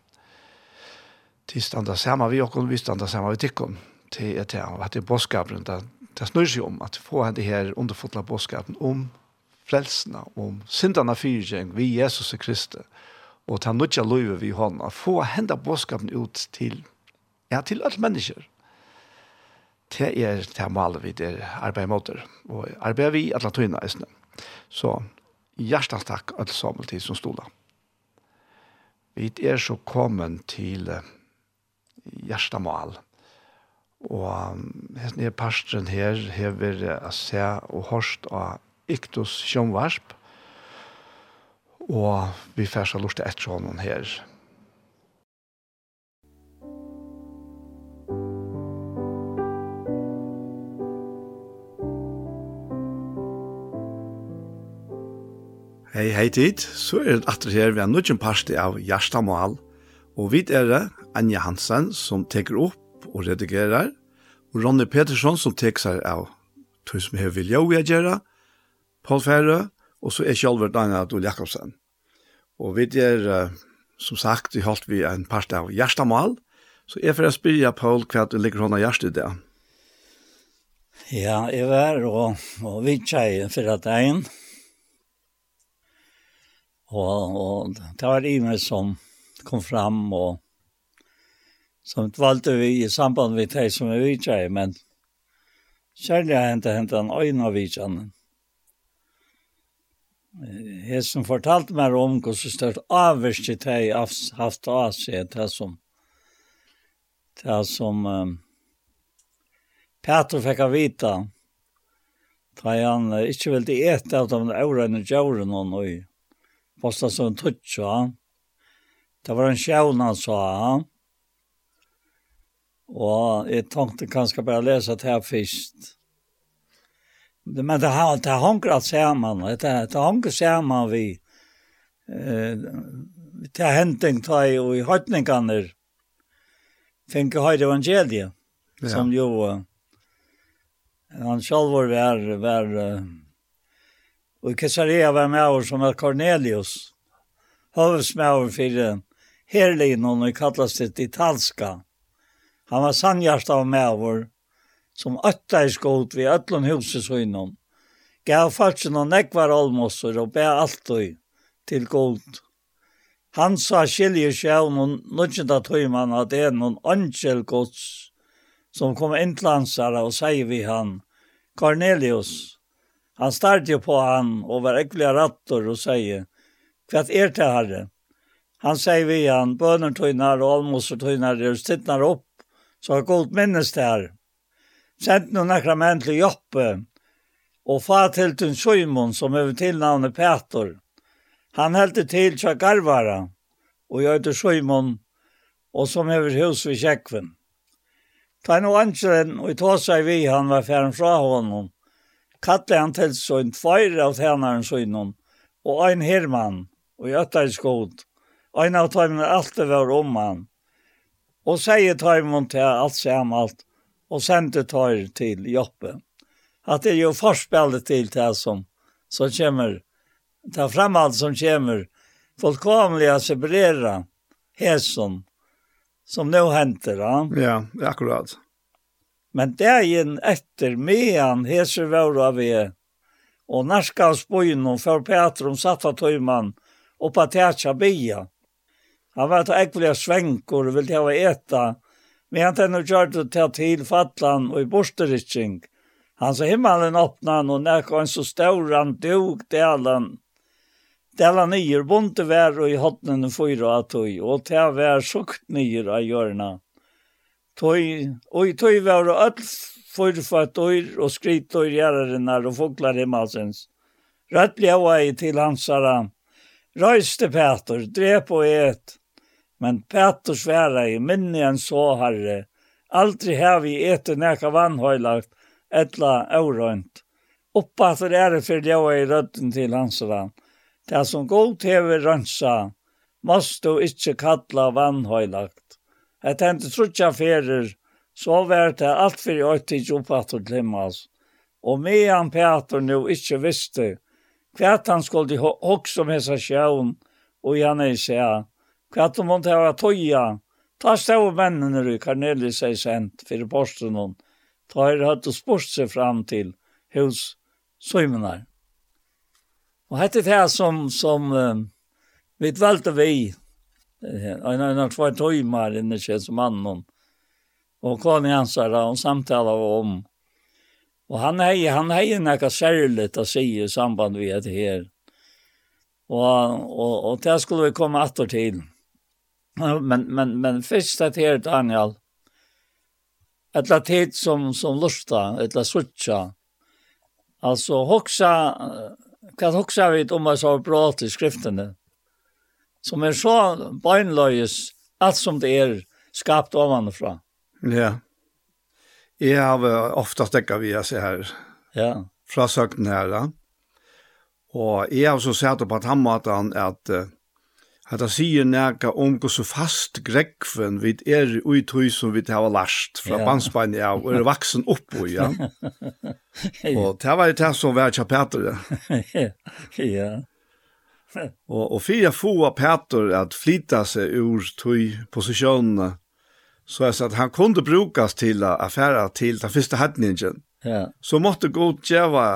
De standa sammen vi okken, vi standa sammen vi tikkene. Det er det, at det er bådskapen, det, det snur seg om at få henne her underfotla bådskapen om frelsene, om syndene fyrtjeng, vi Jesus og Kristus, og ta nødja løyve vi hånda, få henda bådskapen ut til, ja, til alle mennesker det er det målet vi der arbeider mot det. Og arbeider vi alle tøyene eisene. Så hjertens takk alle sammen til som stod da. Vi er så kommet til hjertemål. Og hesten er pastoren her hever å se og hørst av Iktus Sjønvarsp. Og vi færsa lort etter sånn her. Hei, hei tid, så er det atter her vi har nødgjent parste av Gjerstamal, og vi er det Anja Hansen som teker opp og redigerer, og Ronny Petersson som teker seg av tog som jeg vil jo gjøre, Paul Færø, og så er Kjolver Daniel Adol Jakobsen. Og vi er, som sagt, vi holdt vi en parste av Gjerstamal, så jeg får spørre Paul hva du ligger hånda Gjerst i det.
Ja, jeg var og, og vi tjejer for at det er en, Og, og det var Imer som kom fram og som valgte vi i samband med det som er vidtjei, men kjærlig hentet hentet en øyne av vidtjene. som fortalte meg om hvordan avverst avverste de har haft av seg, det som, det som um, Peter fikk av vita, da han uh, ikke ville ete av de årene djøren og noe posta som tutsja. Det var en sjævn han sa. Og jeg tenkte kanskje bare lese det her først. Men det har det hanker at sammen, det det hanker sammen vi eh det henting ta i og i hatningarna. Fink har evangeliet som jo han selv var var Og i Caesarea var med oss som er Cornelius. Høves med over for herlinen, og det kallas det italska. Han var sannhjert av med oss, som åtta i skot vid ötlun huset så innom. Gav farsen og nekvar olmosser og be alt og til god. Han sa skilje sjøen og nødgjenta tøyman at det er noen angel gods som kom inn til hansara og sier vi han, Cornelius, Han startade jo på han og var ekkelig rattor og sier, «Hva er det herre. Han sier vi han, «Bønner tøyner og almoser tøyner, og stittner opp, så har godt minnes det her. Sendt noen akkurat menn til Joppe, og fa til til Sjøymon, som er tilnavnet Petor. Han heldte til til Garvara, og gjør til Sjøymon, og som er hus ved Kjekven. Ta noe ansjeren, og i tåsar vi han var ferdig fra honom, kallar han til sånn tveir av tænaren søgnen, og ein hermann, og i øtta i skod. Ein av tøymene alltid var om han. Og sier tøymen til alt sammalt, og sendte tøyr til Joppe. At det er jo forspillet til det som, som kommer, det fremhald som kommer, fullkomlig å separere hæsen, som nå henter. Ja,
ja akkurat.
Men dagen etter mean hese var av vi, og narskans bojen og for Petrum satt av tøyman oppa tætja bia. Han var til ekvelia svenkur og ville ha eta, men han tennu gjør det til til fatlan og i borsteritsing. Han sa himmelen åpnan og nekka en så stauran dog delan. Delan nyer bonte vær og i hotnen fyra atøy, og ta vær sukt nyer av hjørna. Tøy, og tøy var all fyrir for og skrit tøyr gjerrenar og foklar himmelsens. masens. Rødt ei i til hansara. Røyste Peter, drep og et. Men Peter sværa i minni en så herre. Aldri har vi etter neka vannhøylagt, etla aurønt. Oppa er det for ljava i rødden til hansara. Det som god hever rønsa, måste du ikkje kalla vannhøylagt Jeg tenkte trutja ferer, så var det alt for jeg ikke oppfatt og glimmas. Og medan Peter nu ikke visste hva han skulle hokse med seg sjøen, og gjerne se hva han måtte ha tøya. Ta stå mennene du, Cornelius seg sendt for posten hon. Ta er hatt og spurt seg fram til hos Søymenar. Og hette det her som, som uh, vi valgte vi En annan två timmar inne känns som mannen. Och kom i hans där och samtalade om. Och han är han är några särligt att säga i samband med det här. Och och och det skulle vi komma åter till. Men men men först att här Daniel. Ett la tid som som lusta, ett la switcha. Alltså hoxa kan hoxa vi om vad så bra till skriftene, som er så beinløyes, alt som det er skapt ovanifra.
Ja. Jeg har ofta stekket via seg her.
Ja.
Fra søkten her, da. Og jeg har så sett på at han måtte han at at han sier nægge om hvor så fast grekven vid er ui som vi har lært fra ja. bandsbeinet ja, og er vaksen opp og ja. <laughs> Og det var det som var kjapetere.
ja
og, og fyrir få Peter at flytta seg ur tøy posisjonerna, så er at han kunde brukas til affæra til den første hedningen.
Ja.
Så måtte god djeva,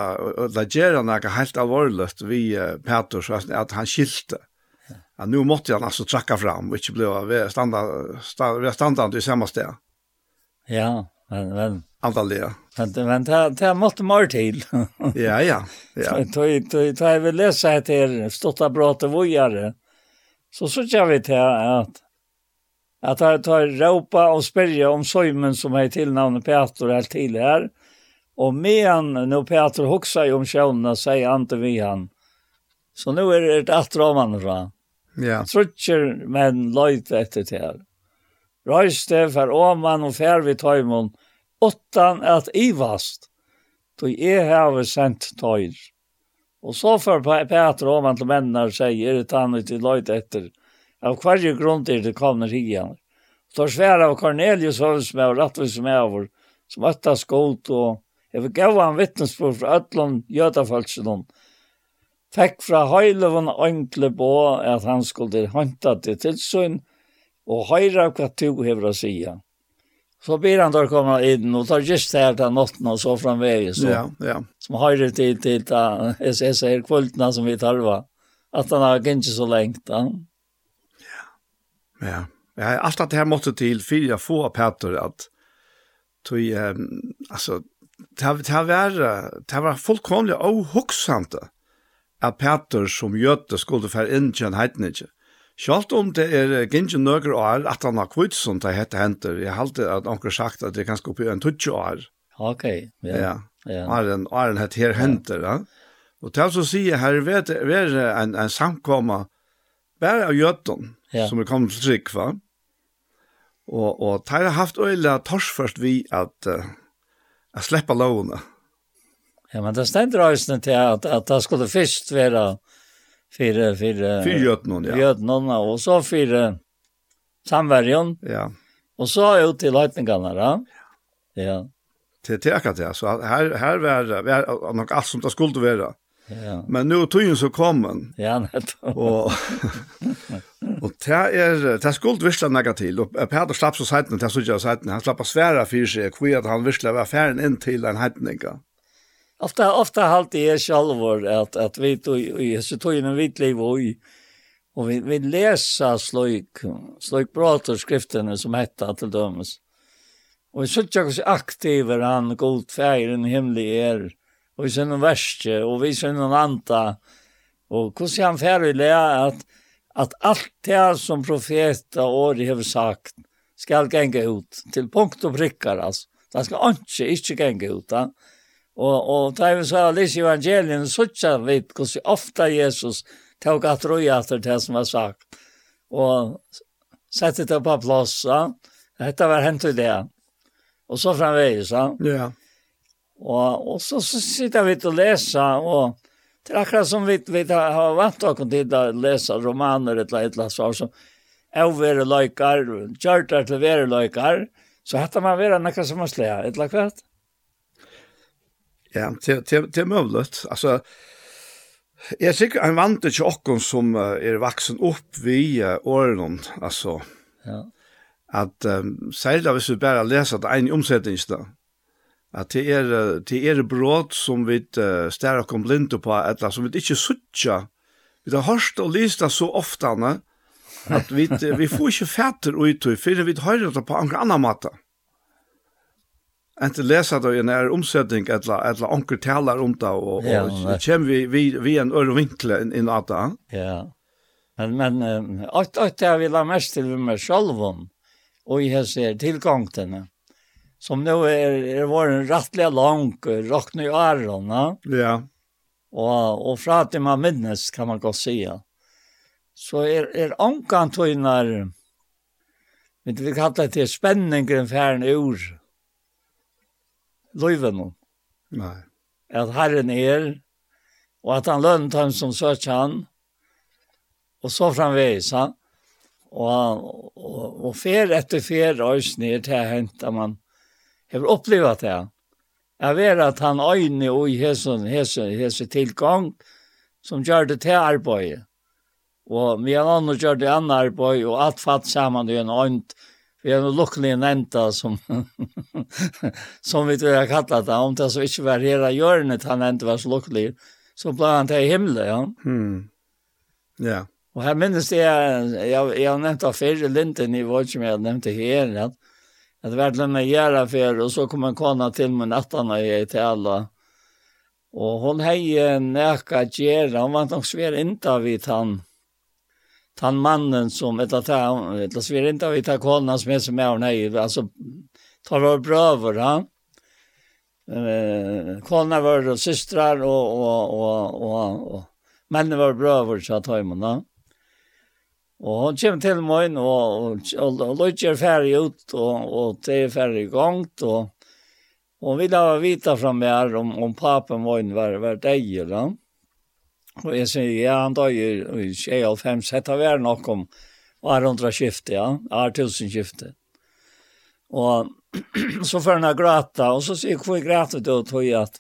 la djeva noe helt alvorligt vi Peter, så at han skilte. Ja. nu måtte han altså trakka fram, og ikke bli standa, standa, standa, standa, i standa, sted.
Ja, Men, men.
Antalliga.
Men, men det det måste mer till. <laughs>
ja, ja. ja.
Ta, ta, ta, jag vill läsa här till Stotta Brata Vojare. Så så kör vi till att att han tar ropa och spärja om Sojmen som är tillnamnet Peter helt till här. Och medan nu Peter hoxar ju om tjävna säger han inte vi han. Så nu är det ett attraman från.
Ja.
Trutcher men lojt efter det här røyste for åman og fer vi tøymon, åttan at ivast, då jeg har sendt tøyr. Og så for Peter åman til mennene og sier, er det tannet til løyt etter, av hver grunn til det kommer higen. Så svære av Cornelius høres med og rettvis med over, som øtta skot og jeg vil gav han vittnesbord fra øtlån jødafølsene, fikk fra høylevån ønkle på at han skulle håndta til tilsyn, og høyre hva du hever å si. Så blir han der komme inn og tar just det her til natten og så framvegis.
Så, ja, ja.
Som høyre til, til ta, jeg ser kvultene som vi tarva. At han har ikke så lengt. Ja.
ja. Ja, allt att det här måste till fyra få Peter att tog eh, alltså det har varit det var fullkomligt ohuxant att Peter som götte skulle för in i en heidnige. Sjalt om det er gingen nøkker år, at han har kvitt som det hette henter, jeg halte at anker sagt at det kan på en tutsi år.
Ok, ja.
Ja,
ja.
Åren, åren hette her henter, ja. Og til så sier her, vet det, er en, en samkomma, bare av gjøtten,
ja.
som er kommet til trygg, va? Og, og det har haft øyla tors først vi at, uh, at sleppa lovene.
Ja, men det stender også til at, at det skulle først være för för
för Jötnon ja.
Jötnon och så för samverjon
Ja.
Och så ut till Lightningarna då. Ja.
Till till akkurat det så här här var det nog allt som det skulle vara.
Ja.
Men nu tog ju så kommen.
Ja, nettopp.
Och <laughs> och det är det skulle visst några till och Peter slapp så sidan det så jag sidan han slapp svära för sig kvitt han visst var färden in till en hetningen
Ofta ofta halt det är självor att att vi tog i så tog en vit liv och och vi vi läsa slöjk slöjk pratar skrifterna som hette till dömes. Och vi söker oss aktiva han god färgen himlig är och vi sen en värste och vi sen en anta och hur ser han färdig att att allt det som profeta och har sagt skal gänga ut till punkt och prickar alltså. Det ska inte inte gänga ut. Då Og, og da vi sa litt i evangelien, så ikke vi hvordan ofte Jesus tok at roi etter det som var sagt. Og sette det på plass, ja. Dette var hent i det. Og så framveis, ja.
Ja.
Og, og så, så sitter vi til å lese, og det er akkurat som vi, vi har vant dere til å lese romaner et eller annet svar, som er være løykar, gjør det til være løykar, så hette man være noe som er slet, et eller annet
Ja, det, det, det er mulig. Altså, jeg er sikkert en vant til åkken som er vaksen opp vi årene, altså.
Ja.
At um, særlig hvis vi bare leser det ene omsetningen, at det er, det er bråd som vi uh, stærker kom blind på, eller som vi ikke sutter. Vi har hørt og lyst det så ofte, at vi, vi får ikke fætter ut, for vi hører det på en annen måte inte läsa då i när omsättning eller eller onkel talar om det och
ja,
och kem vi vi vi en öre vinkel in, in att
Ja. Men men att att jag vill ha mest till mig själv om och jag ser tillgången som nu är det var en rättliga lång rockny öron,
Ja.
Och och för att man minnes kan man gå se. Så är är onkan tojnar Vi kallar det spänningen färden ur løyven.
Nei.
At Herren er, og at han lønner dem som søker han, og så framveis han, og, og, og fer etter fer øyne til hent at man har opplevd det. Jeg vet at han øyne og i hesen, hesen, hesen tilgang, som gjør det til arbeidet. Og vi har noen gjør det andre arbeid, og alt fatt sammen i en øyne, vi har en lukkelig nenta som, <laughs> som vi tror jag kallat det. Om det så ikke var hela hjørnet, han inte var så lukkelig, så ble han til himmelen, ja.
Mm. Ja.
Og her minnes det, jeg, jeg, jeg har nevnt av förr linten i vårt som jeg jag nämnde her, at, at det var en gjøre for, og så kom en kona till mig nattarna i Itala. og hun hej näka gjøre, hun var nok svär inte vid han han mannen som ett att han ett att vi inte har hittat kolna som är som är nej alltså tar vår var han eh kolna var och systrar och och och och, och männen var bröder så att ha imorgon Och hon kommer till mig och, och, och, och låter färg ut och, och det är färg gångt och hon vill ha vita från mig om, om papen var var, var det är. Og jeg sier, ja, han da i 25, sett av er nok om århundra skifte, ja, årtusen skifte. <clears throat> Og så får han gråta, og så sier hvor gråta du tog at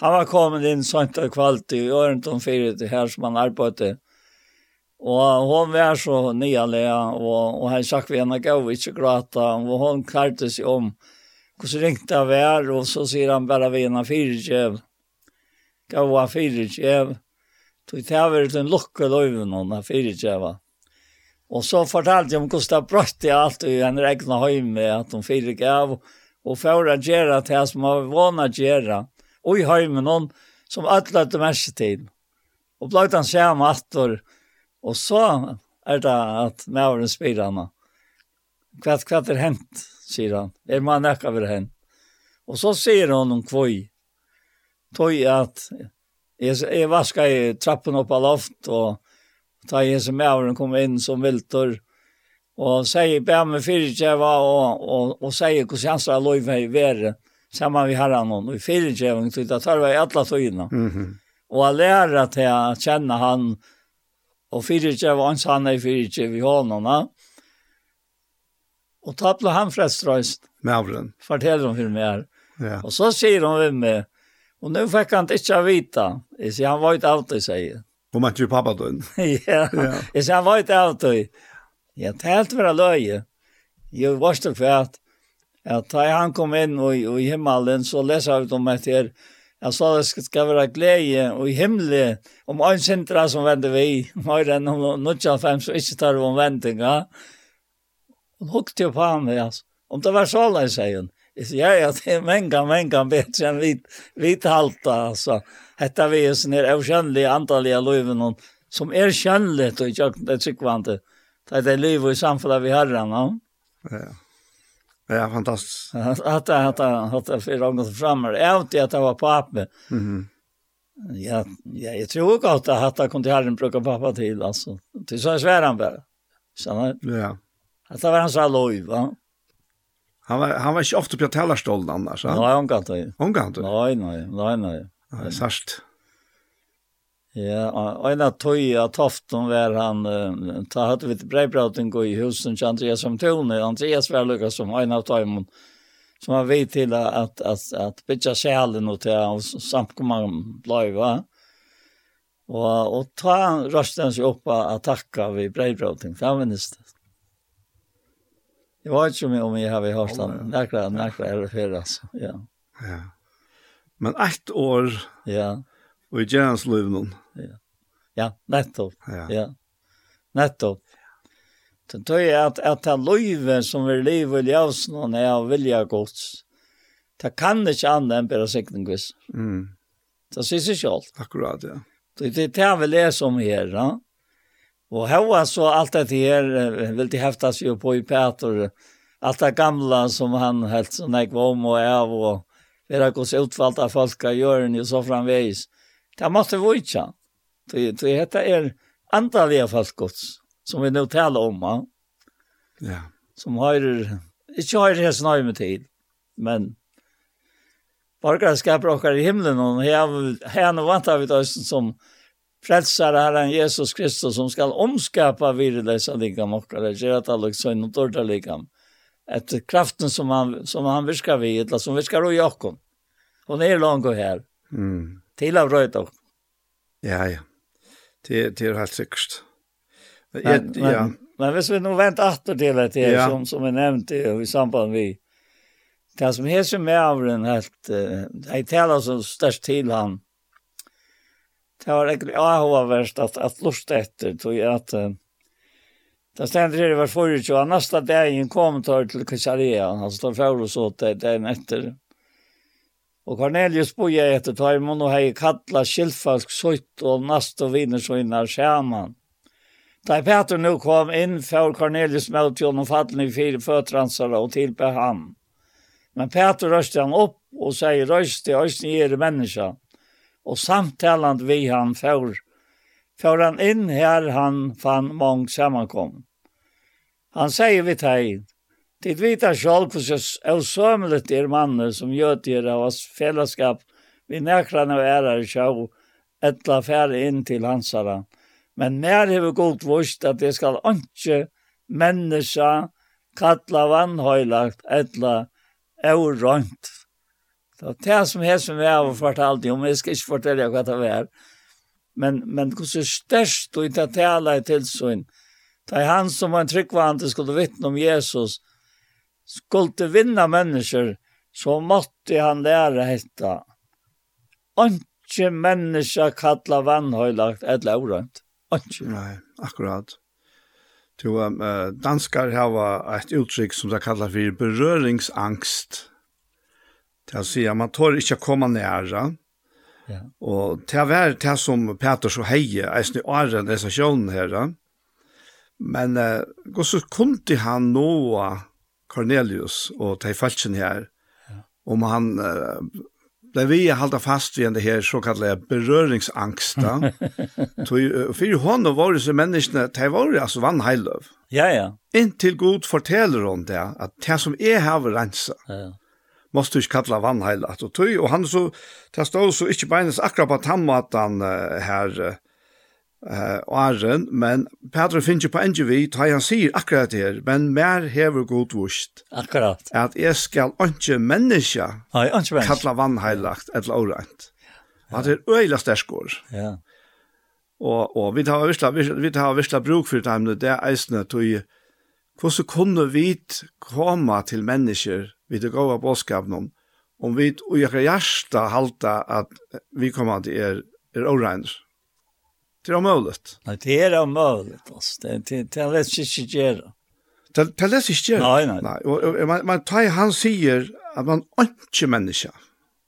han var kommet inn sånt og kvalt i øren om fire til her som han arbeidde. Og hon var så nyalig, og, og han sagt vi henne gav ikke gråta, og hon klarte seg om Og så ringte han vær, og så sier han bare vi henne fire kjev. Gav han fire kjev. Så det har vært en lukke løyven hon har fyrtjeva. Og så fortalte jeg om hvordan det brøtte alt i en regna høyme, at hun fyrt gav og for å gjøre det som har vana gjøre, og i høyme noen som alle hadde merke til. Og ble han se om atter, og så er det at mævren spyr henne. Hva, hva er hent, sier han. Er man ikke over hent? Og så sier hon om kvøy. Tøy at Jeg, jeg vaska i trappen opp av loft, og ta jeg som mævren kom inn som viltor, og sier bæ med fyrtjeva, og, og, og sier hvordan hans skal lov i være, sammen vi herran, og i fyrtjeva, det tar vi alle tøyna.
Mm -hmm.
Og jeg lærer til å kjenne han, og fyrtjeva, og han er fyrtjeva i hånden, og ta ble han frestreist.
Mavren.
Forteller hun for meg her.
Ja.
Og så sier hun ved meg, Og nå fikk han inte vite. Jeg sier han var inte alltid, säger jag.
Hon var inte pappa då? <laughs>
ja, jeg sier han var ikke av inte alltid. Jag tänkte vara løye. Jeg var så kvärt. at da han kom inn og, og i himmelen så leser jeg ut om att det Jag sa det skal være glede og i himmelen om en sintra som vänder vi. Mer enn om några fem som ikke tar om vändningar. Hun hukte jo på mig altså. Om det var så där säger hon. Jeg sier, ja, ja, det många många bedre enn vi, vi halta alltså. Hetta vi är sån her avkjønnelige antaliga löven och som är kännligt och jag det tycker inte. Det er det liv i samfunnet vi har
Ja. Ja, fantastiskt.
Att att att att för långt framåt. vet att det var pappa.
Mhm.
Ja, ja, jag tror gott att att kunde ha herren plocka pappa till alltså. Det så svär han bara. Så
ja.
Att det var hans alloj, va?
Han var han var inte ofta på talarstolen annars.
Han?
Nej,
han kan inte.
Hon kan inte.
Nej, nej, nej, nej.
Det är särskilt.
Ja, en av tog av toften var han, uh, ta hade vi ett brevpraten gå i husen til Andreas som Tone. Andreas var lukket som en av tog som var vid till att, att, att, att bytja själen och till samkomman blev, va? Och, och ta røsten seg opp att takka vi brevpraten, för han minns det. Jeg vet ikke om jeg, om jeg har hørt den. Näkra, näkra er det för altså. Ja.
Ja. Men ett år.
Ja.
Och i Jens Lövnen. Ja.
Ja, nettopp.
Ja.
ja. Nettopp. Så tror jeg at, at det løyve som vill leva i ljus någon är av vilja gods. Det kan inte annat än bara siktning.
Mm.
Det syns ju självt.
Akkurat, ja.
Det det, det jag vill läsa om här. Ja? Och här så alt det här vill det häftas ju på i Peter. alt det gamla som han helt så jeg var om och är och det har gått av folk av göra og så framveis. Det måste vi ikke. Det det heter är andliga folkgods som vi nå taler om. Ja.
ja.
Som har ikke har det snøy med tid. Men Borgarskapet okkar i himlen, og her, her nå vantar vi det som frälsare Herren Jesus Kristus som skall omskapa virrelösa likam och gjør at alle synd og dörda likam. Etter kraften som han, som han viskar vid, eller som viskar och Jakob. Hun er langt her. här.
Mm.
Till av röjt
Ja, ja. Det, det är helt säkert.
Men,
men, ja.
men hvis vi nu venter åter till det her,
ja.
som, som är nämnt i, i samband med det som heter med avren helt, jeg talar som størst till han, det var egentlig avhåverst at, at lust etter, tog jeg at det stendte det var forrige, og nästa dagen kom tar til Kessaria, han stod for oss åt det dagen etter. Og Cornelius boja etter Taimon og hei kattla skilfalsk søyt og nast og viner søgnar skjermann. Da Peter nu kom inn, for Cornelius møtte jo noen fattelig fire føtransere og tilbe han. Men Peter røste han opp og sier, røste, røste, røste, røste, og samtalant vi han för för han inn her han fann mång sammankom. Han säger vi dig, det vita själv hur så osömligt er mannen som gör det av oss fällskap vi näkran och ärar sjå ettla färre in till hansara. Men när har vi gått vårt att det skall inte människa kalla vannhöjlagt ettla eurönt Så det som jag som jeg har fortalt om, jeg ska inte fortelle hva det er. Men, men hur så störst och inte tala i tilsyn, Det er han som var en tryggvante skulle vittne om Jesus. Skulle vinna människor så måtte han lære detta. Ikke människa kalla vannhøylagt, eller orönt. Ikke.
Nej, akkurat. Du, uh, danskar har ett uttryck som de kallar för beröringsangst Det vill säga man tar inte komma nära.
Ja.
Och det var det som Peter så heje, alltså i åren dessa sjön här. Men uh, går så kunde han nå Cornelius och de falchen här. Ja. Om han uh, ble vi halda fast vid det här så kallade beröringsangsta. <laughs> Tog för honom var det så människorna, det var jo alltså vannheiløv.
Ja ja.
Inntil god forteller hon det att det som är här var rensa.
Ja ja
måste du ikke kalla vannheil at og tøy, og han så, det stod så ikke beines akkurat på tammatan uh, her uh, åren, men Petra finner ikke på en vi, ta han sier akkurat det her, men mer hever god vurst.
Akkurat.
At jeg skal ikke menneska
Nei, ikke menneska.
kalla vannheilagt eller årent. Ja. At det er øyla sterskår.
Ja.
Og, og vi tar virkelig, vi, tar virkelig bruk for det, det er eisne tøy, Hvordan kunne vi komme til mennesker vid det gode bådskapen om om vi og jeg hjerte halte at vi kommer til er, er åregner? Det er omøyelig.
Nei, det er omøyelig. Det, det, det er lett ikke gjøre.
Det, det er lett ikke gjøre?
Nei, nei.
nei. Og, og, man, man tar, han sier at man ikke mennesker.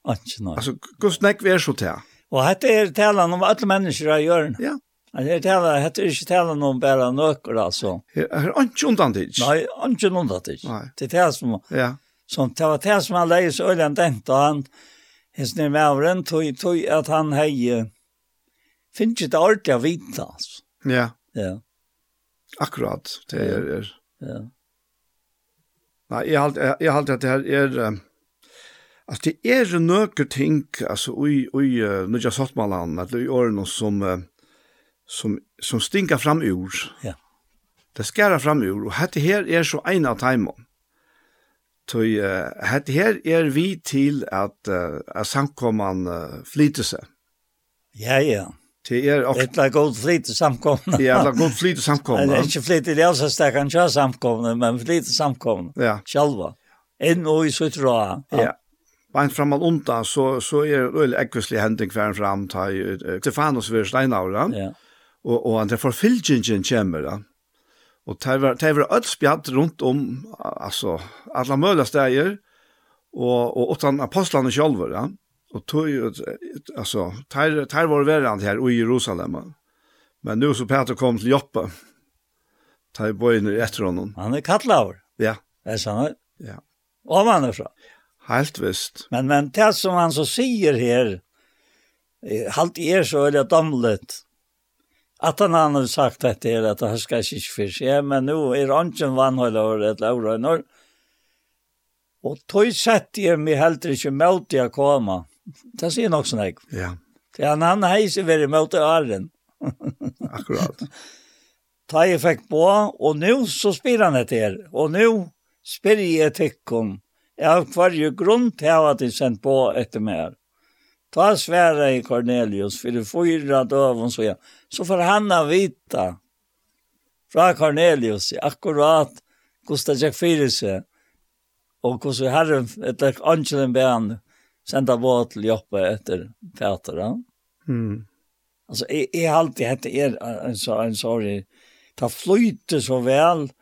Ikke, nei.
Altså, hvordan er det så til?
Og dette er talen om alle mennesker av hjørnet.
Ja.
Men jeg taler, jeg heter ikke taler noen bare nøkker, altså.
Jeg har ikke undan det.
Nei, ikke undan det ikke. Det er det som,
ja.
som det var det som han leier så øyne tenkte, og han, hans nere med avren, tog, tog at han hei, finner ikke det ordentlig å vite, altså.
Ja.
Ja.
Akkurat, det er, er.
Ja.
Nei, jeg halte, jeg, jeg halte at det her er, um, at det er nøkker ting, altså, ui, ui, uh, nødja sottmalan, at det er årene som, uh, som, som stinker fram ur.
Ja.
Det skærer fram ur, og dette her er så en av timen. Så uh, dette her er vi til at, uh, at samkomman uh, flyter seg.
Ja, ja.
Det er ofte...
Det er god flyt i samkomne.
Ja, det er godt flyter
i
samkomne.
Det er ikke flyt i det også, det kan ikke samkomne, men flyt i samkomne.
Ja.
Sjalva. Enn og i suttra.
Ja. Bein fram og undan, så, så er det øyelig ekvislig hending hver fram til Stefanos ved Steinaura.
Ja
og, og andre forfylgjingen kommer da. Og det var, det var alt spjatt rundt om, altså, alle mulige steder, og, og utan apostlene selv, ja. Og tog, altså, det der var verand her i Jerusalem. Men nu så Peter kom til Joppa, der bøyner etter honom.
Han er kattlaver.
Ja.
Det er sånn.
ja.
Og han er fra.
Helt visst.
Men, men det som han så sier her, halt er så veldig damlet, Att han har sagt att det är att det ska sig för sig, men nu är ranchen vanhålla och ett laurönor. Och tog sett jag mig helt inte mot jag komma. Det ser nog sån här.
Ja.
Det är en annan hejse vid mot arren. <laughs>
Akkurat.
Ta jag fick på, och nu så spyr han ett er. Och nu spyr jag tyckon. Jag har kvar ju grund till att jag sendt på efter mer. här. Ta svära i Cornelius för det fyra dövon så ja. Så får Hanna vita fra Cornelius akkurat Gustav Jack sig. och hur så herren ett angelen ben sända båt till Joppe efter Peter. Ja?
Mm.
Alltså är är alltid hette är alltså en sorry ta flyter så väl.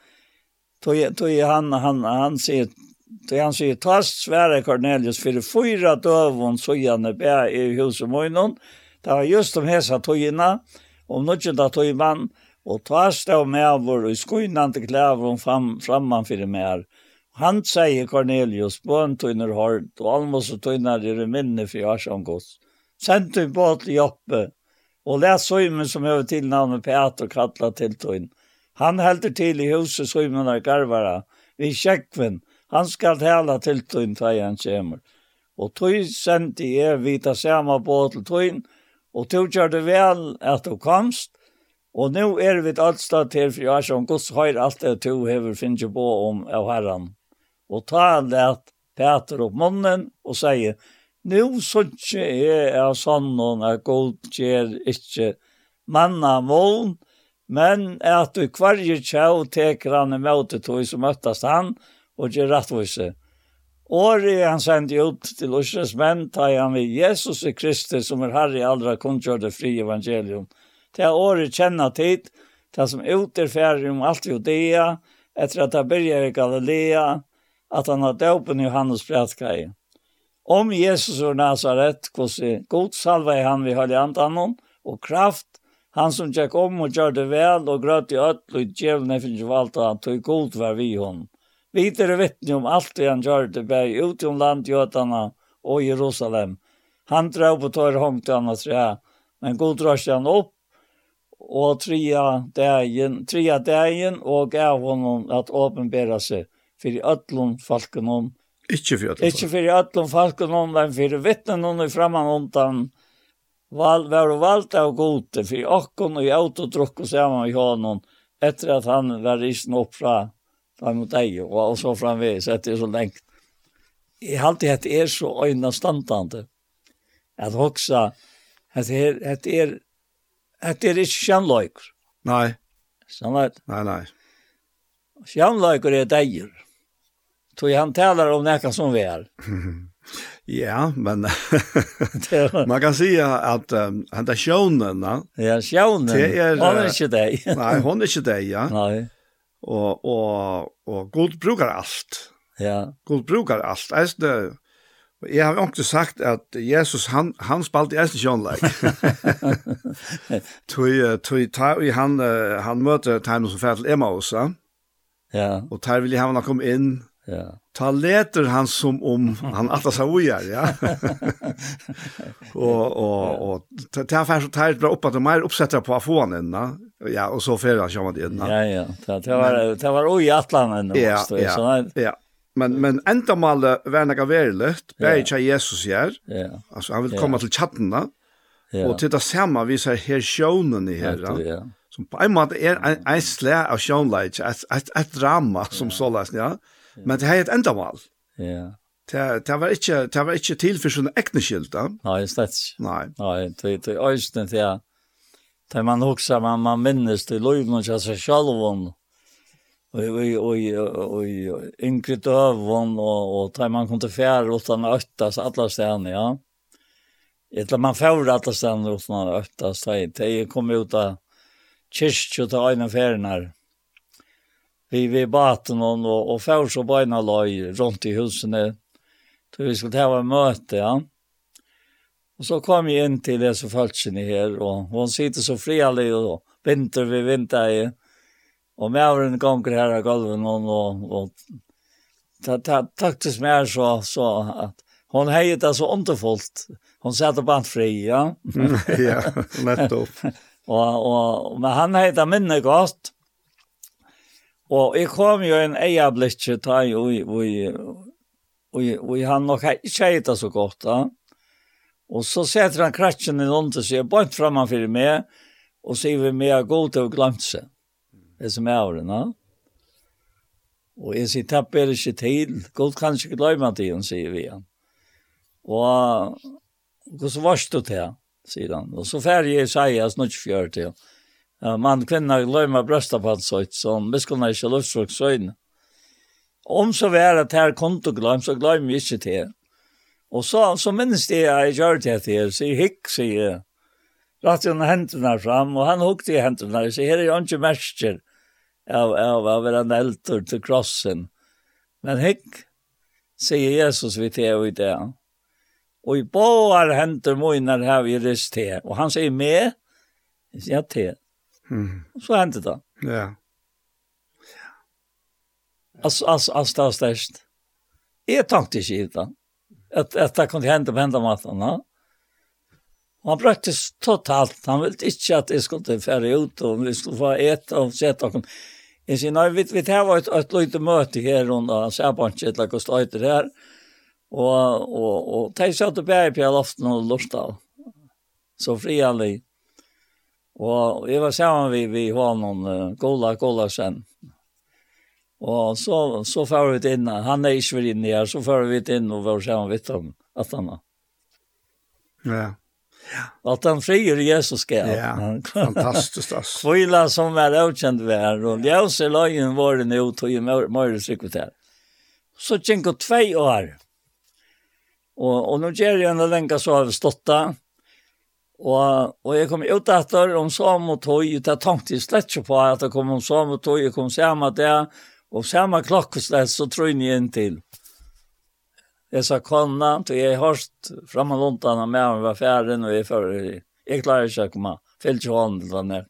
Då då han han han ser Det han sier, ta svære Cornelius for fyra døvun søgjane bæ i huset møgnon. Det var just om hesa tøyina, om nødgjenta tøyman, og ta stav med vår og skuinante klævun fram, framman fyrir mer. Han sier Cornelius, bøn tøyner hård, og almos og tøyner i minne for jarsangås. Send tøy båt til Joppe, og les søymen som høver til navnet Peter kattla til tøyn. Han helder til i huset søymen av garvara, vi kjekkven, Han skal tala til tøyn tøy han kommer. Og tøy sendi jeg vita sama på til tøyn, og tøy gjør det vel at du komst, og nå er vi allstad til for jeg som Guds høyr alt det tøy hever finnes på om av herran. Og ta let Peter opp munnen og sier, Nå synes jeg er sånn at god gjør ikke manna mål, men at du kvarje tjau teker han i møte tog som møttast han, og og gjør rettvise. Året han sendte ut til Øsres menn, tar han ved Jesus i Kristus, som er herre i aldra kunngjørte fri evangelium. Det er året kjenner tid, til som ut er ferdig om alt Judea, etter at han begynner i Galilea, at han har døpen Johannes Bratkai. Om Jesus og Nazaret, hvordan god salve han vi har i antanon, og kraft, han som tjekk om og gjør det vel, og grøt i øtl og i djevne finnes valgt han, tog god var vi hon vidare vittne om allt det han det bäg ut om landgötarna och Jerusalem. Han drar på tar hångt annars trä, men god drar han upp och trea dagen, trea dagen och gav honom att åpenbära sig för i ötlom falken om.
Inte för
ötlom. Inte för ötlom falken om, men för vittnen hon i framman ontan val, var valt av gode för åkken och i autodruck och samman i honom efter att han var risen upp från fram mot deg, og så framvis, at det er så lengt. Jeg har alltid hatt er så øyne standande, at hoksa, at er, at er, at er ikke kjennløyker.
Nei.
Sannhet?
Nei, nei.
Kjennløyker er deier. Tog han talar om nekka som vi er. <laughs>
Ja, men <laughs> man kan säga att um, han där sjönen,
Ja, sjönen.
Det
är, hon
är
inte dig.
nej, hon är inte det, ja.
Nej
og, og, og god brukar alt.
Ja.
God brukar alt. Eisne, jeg har ikke sagt at Jesus, han, han spalte i eisne kjønleik. tui, <laughs> tui, tui, han, han møter Timus som fælt Emmaus, ja. Og tar vil jeg ha han kom inn,
Ja.
Ta leter han som om han alla så gör, ja. och och och ta ta så tajt bra upp att de är uppsätta på afonen, va? Ja, och så för han kommer man det.
Ja, ja. Ta ta var ta var oj Atlanten då
ja,
så
ja, ja. Men men ända mal värna verligt, bäj Jesus gör.
Ja.
Alltså han vill
komma
till chatten, va?
Ja.
Och titta samma vi så här sjönen i här.
Ja.
Som på en måte er en, en slä av sjönlejt, et, ett, et drama som ja. sådär, ja. Men det har ett ändamål.
Ja.
Det det var inte det var inte till för såna egna skyltar.
Nej, det
är
Nej. Nej, det det är just det det. Det man också man man minns det löven och så självon. Oj oj oj oj yngre dövon och och där man kom till fjärr utan ötta så alla stjärnor, ja. Etla man får alla stjärnor utan ötta så det kommer ut att kyrkjø til øyne ferien vi vi baten och och får så bara loj runt i husen där. Så vi skulle ha ett möte ja. Och så kom vi in till det så falschen här och hon sitter så frialig och vinter vi vinter i. Och med kom gånger här av hon och, och ta ta taktiskt mer så så att hon hejer det så underfullt. Hon satt på fri ja. <laughs>
ja, nettopp. <laughs>
och och men han hejer det minne gott. Og jeg kom jo en eia blikkje ta i, og han nok ikke heita så godt da. Og så setter han kratjen i noen til seg, bort fremme for meg, og sier vi med å gå til å glemt seg. Det som er over den, Og jeg sier, tapp er ikke til, god kan ikke glemme til han sier vi han. Og, og så varst du til, sier han. Og så ferdig jeg sier, jeg snart fjør til Ja man kvinna glömma brösta på hans sätt så om vi skulle inte luftfrukt så in. Om så var att här konto glöm så glöm vi inte det. Og så, så minnes det jeg gjør det till så jag hick så jag rakt under händerna fram og han hukte i händerna sier her er jo ikke märker av, av, av en älter til krossen. Men hick sier Jesus vi til og i det. Og i båar händer mojnar har vi rist til, og han sier med, jag til.
Mm.
Och så hendte det.
Ja.
Alltså, alltså, alltså, det är störst. Jag tänkte inte i det. Att, att det kunde hända på hända maten. Ja. Och han brökte totalt. Han ville inte att jag skulle färra ut och vi skulle få äta och sätta och Jeg sier, nei, vi, vi tar var ett, ett litet möte här runt Säbanket, där kost öter här. Och, og, og och de satt och bär på loften lort av. Så frianlig. Og jeg var sammen vi, vi har noen uh, Gola gola sen. Og så, så får vi inn, han er ikke vel inne her, så får vi inn og var sammen vidt om at han er.
Ja.
At han frier Jesus skal.
Ja, fantastiskt Altså. <laughs>
Kvila som er avkjent ved her, og ljøs i løyen vår nå, tog i Møyre sekretær. Så tjenker tvei år. Og, og nå gjør jeg en lenka så har vi stått da, Og, og jeg kom ut etter om samme tog, og jeg tenkte slett ikke på at jeg kom om samme tog, jeg kom samme der, og samme klokkeslett, så tror jeg inn til. Jeg sa konna, og jeg hørst fremme lontene med meg var ferdig, og jeg fører, jeg klarer ikke å komme, fyller ikke hånden til henne.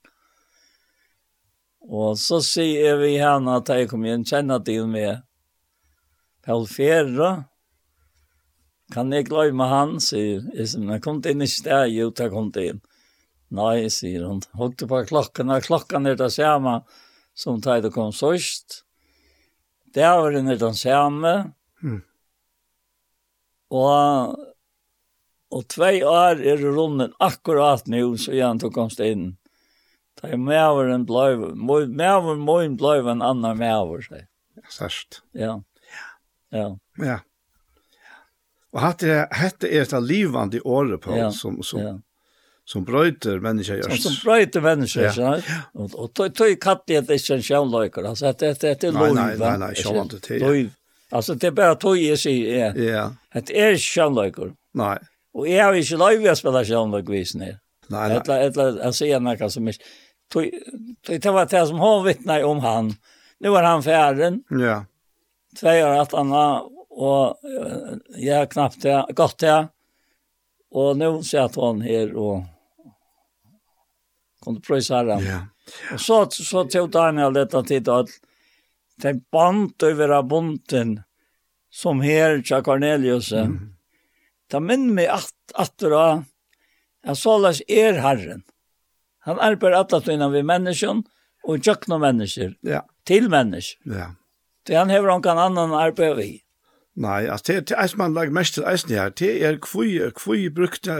Og så sier vi henne at jeg kom inn, kjenner til meg, Paul Ferre, Kan jeg glemme han, sier Isen. Men kom inn i sted? Jo, jeg kom inn. Nei, sier hun. Håkte på klokken, og klokken er det samme som tar det kom sørst. Det var den er det samme.
Mm.
Og, og tvei år er det runden akkurat nå, så igjen tok komst inn. Da er mæveren bløyver, mæveren må en bløyver en annan mæver, sier.
Sørst.
Ja. Ja.
Ja. Og hatt hette hette er et livande året på
ja.
som som
ja.
som brøyter mennesker
gjør.
Som,
som brøyter mennesker,
ja.
ja. Og, og tog, tøy katte er det ikke en sjønløyker, altså det, det, det er lov.
Nei, nei, nei, sjønløyker til, ja.
Altså det er bare tog jeg sier, ja.
Ja.
Det er ikke sjønløyker.
Nei.
Og jeg har ikke lov å spille sjønløykervisen her.
Nei, nei.
Eller, etla, jeg sier noe som ikke, tøy, tøy, det var det som hun vittnet om han. Nu var han färden.
Ja.
Två år att han har Og jeg har knappt det, gått det. Og nå sier han her og kom til prøys her.
Ja.
Og så, så tog Daniel dette tid at det bant over av bunten som her til Cornelius. Mm. Det minner meg at, at det da, jeg så løs er herren. Han arbeider at det innan vi menneskene og tjøkken mennesker.
Ja.
Til mennesker.
Ja.
Det han hever noen annan arbeid vi.
Nei, altså, det er som man lager mest til eisen her, det er hvor brukte,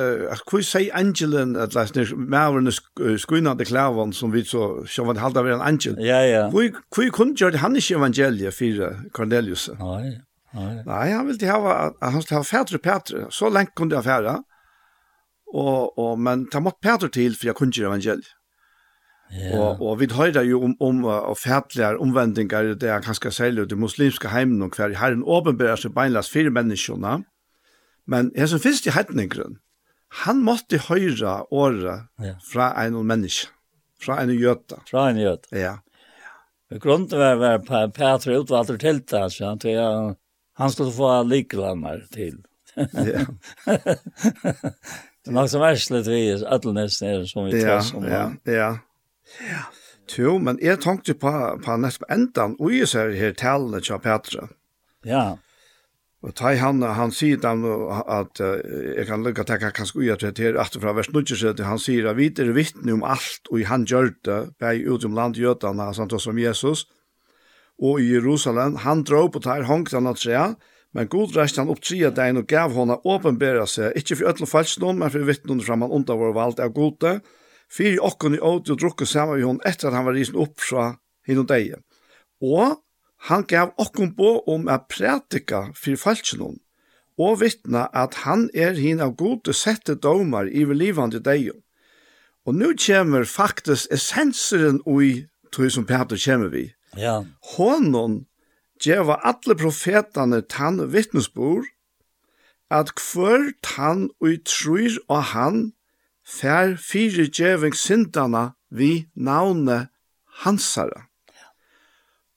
hvor sier angelen, at det er maverne skuinande klavan, som vi så, som var halda ved en angel.
Ja, ja.
Hvor kunne gjør det han ikke evangeliet for Cornelius?
Nei, nei.
Nei, han ville hava, han skulle ha fædre Petre, så lengt kunne jeg fære, og, og, men ta måtte Petre til, for jeg kunne gjør evangeliet.
Yeah.
Og, og vi høyrer jo om, om uh, fætlige omvendinger, det er ganske særlig ut i muslimske heimen og hver herren åpenbærer seg beinlast fire menneskene. Men jeg som finnes i heitningren, han måtte høyre året
ja.
fra en menneske, fra en jøte.
Fra en jøte.
Ja.
Og grunnen var, var Petra utvalgte til det, så han, han, han skulle få likelammer til.
Ja. <laughs>
Det er nok så verst litt vi, alle nesten er som vi tar som.
Ja, ja, ja. Jo, men jeg tenkte på, på nest på endan, og jeg ser her talene til Petra.
Ja.
Og ta han, han sier den at uh, jeg kan lukka tenka kanskje ui at det er etter fra vers 97, han sier at vi er vittne om alt, og han gjør det, bei ut om land jøtene, samt oss som Jesus, og i Jerusalem, han drar på tar hongt han at seg, men god rest han opp tria dein og gav henne åpenbæra seg, ikke for øtlen falsk noen, men for vittnen fram han under vår valgt av gode, fyrir okkon i åte og drukke saman vi hon etter at han var risen opp fra hinn og deg. Og han gav okkon på om a prætika fyrir falskjennom, og vittna at han er hinn av gode sette domar i livande deg. Og nu kommer faktisk essenseren ui tog som Peter kommer vi.
Ja.
Honon djeva alle profetane tann vittnesbor at hver tann ui trur og han fær fyrirgeving syndana vi navne hansara.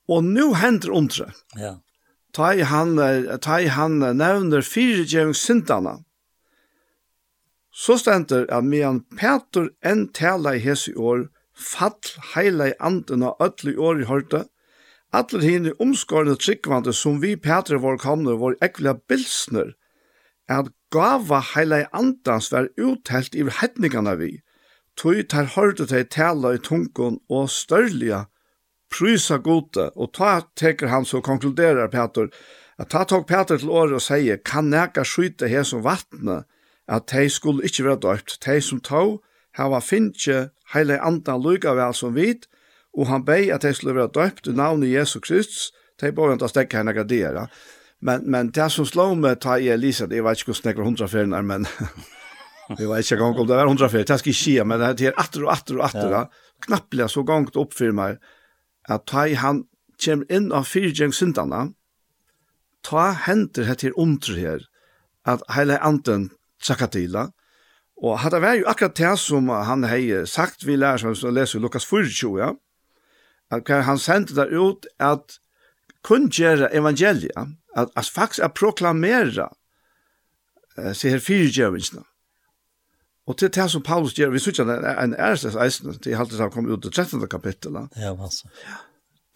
Og nu hender undre.
Ja.
Ta i han, ta i han nevner fyrirgeving syndana. Så stender at medan Peter enn tala i hese år, fall heila i anden av ötli år i hørte, atler hine omskårende tryggvande som vi Peter var komne var ekvile bilsner, at gava heilai andans var uttelt i hedningarna vi, tog tar hørte til tala i tungon og størliga prysa gode, og ta teker han så konkluderar Peter, at ta tok Peter til året og sier, kan neka skyte her som vattnet, at de skulle ikke være døpt, de som tog, hava finnje heile andan luga vel som vit, og han bei at de skulle være døpt i navnet Jesu Kristus, de bør vant å stekke henne. Men, men det som slår meg, ta i Elisa, det var ikke hvordan snakker hundra ferien men det var ikke gang om det var hundra ferien, det skal ikke skje, men det er atter og atter og atter, ja. knappelig så gangt opp for meg, at ta i han kommer inn av fyrtjeng syndene, ta henter det til ondre her, at hele anden trakka til Og hadde vært jo akkurat det som han hei sagt, vi lærer som, som leser Lukas 4, ja, at han sendte det ut at kun gjøre evangeliet, at, at faktisk er proklamera uh, seg her fyrtjøvingsna. Og til det som Paulus gjør, vi sier en, en ærestes eisen, til halte alltid har kommet ut i 13. kapittelet.
Ja, masse.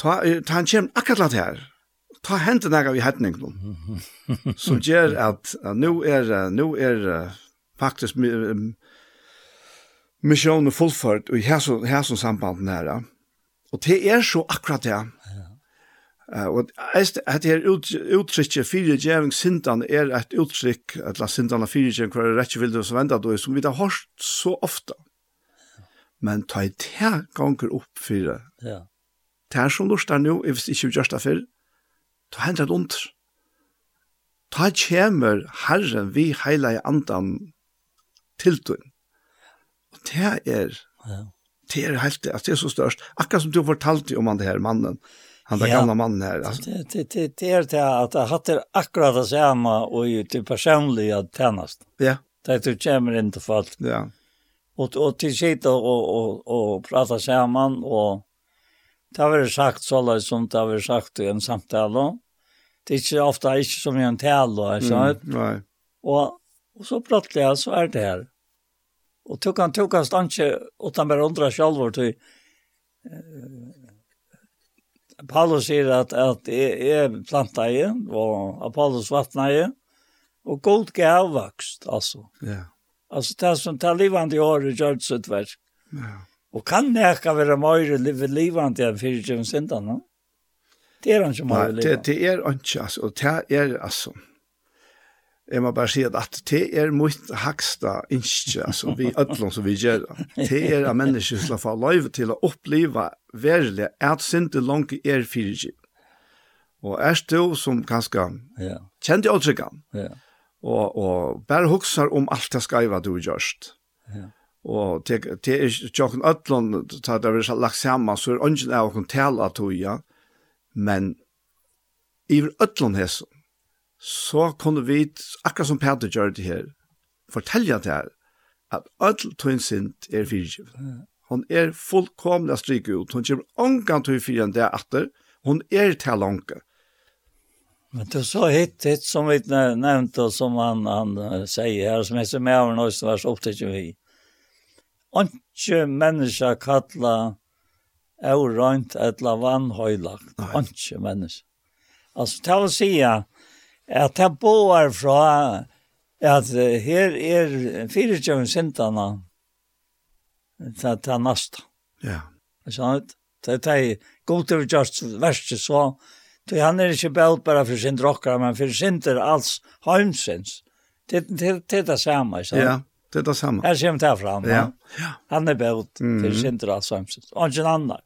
Ta, ta han kommer akkurat her, ta hentet nega vi hetning nå, som gjør at, at nå er, nå er uh, faktisk um, missionen fullført, i hæsson sambanden her, og det er så akkurat det, Uh, og eist, at her ut, uttrykket fire djeving sindan er et uttrykk, et la sindan av fire djeving hver rettje vilde som enda då, som vi har hørt så ofta. Men ta i te ganger opp fire.
Ja.
Det er som lort er nå, hvis ikke vi gjør det før, ta hendret under. Ta kjemer Herren vi heila i andan til tøyen. Og det er,
ja.
det er helt, at det er så størst. Akkurat som du fortalte om han det her mannen, han där
ja,
gamla mannen her. Altså.
Det, det, det, det är det att jag hade akkurat det samme och ju till personliga tjänst.
Ja.
Det du kommer inte folk.
Ja.
Och, och till sitta och, och, och prata sammen och det har sagt så som det har sagt i en samtale. Det är inte ofte ikke som i en tal.
Mm, nej.
Och, och så pratar jag så är det her. Och tog han tog han stanske utan bara undra själv till Paulus sier at, at jeg, jeg planta i, og Apollos vattna i, og god gav vokst, altså.
Ja. Yeah.
Altså, det er som tar livande i året gjør det sitt verk.
Ja. Yeah.
Og kan det ikke være mer livet livande enn fyrir fyrtjøven sindene? Det er han ikke
mye
livande.
Det, det er ikke, altså, og det er, altså, Jeg må bare si at, at det er mot haksta innskje altså vi ødlom som vi gjør. Det er at mennesker skal få lov til å oppleve verlig at sinte langt er fyrtjip. Og er du som
kanskje
kjent i åtrykken,
Ja.
og, og bare hukser om alt det skreiva du gjørst.
Ja.
Og det er ikke noen ødlån, det er lagt sammen, så er det ikke noen tale at du gjør, men i ødlån hesson, så kunne vi, akkurat som Peter gjør det her, fortelle til her, at all tog sint er fyrtjiv. Hon er fullkomlig stryk ut. Hon kommer ångan tog fyrir enn det atter. Hon er til ångan.
Men det er så hitt, hitt som vi nevnte, og som han, han sier her, som jeg ser med over oss, så opptatt vi. Anke menneska kalla eurant etla vannhøylagt. Ikke menneska. Altså, til å sige, at jeg bor fra at her er fyrtjøven sintana til til nasta.
Ja.
Så det er godt over just verste så. Så han er ikke bælt bare for sin drokkere, men for sin til alls heimsins. Det er det samme, ikke sant?
Ja, det er det samme.
Her kommer det fram.
Ja.
Han er bælt for sin til alls heimsins. Og ikke annen.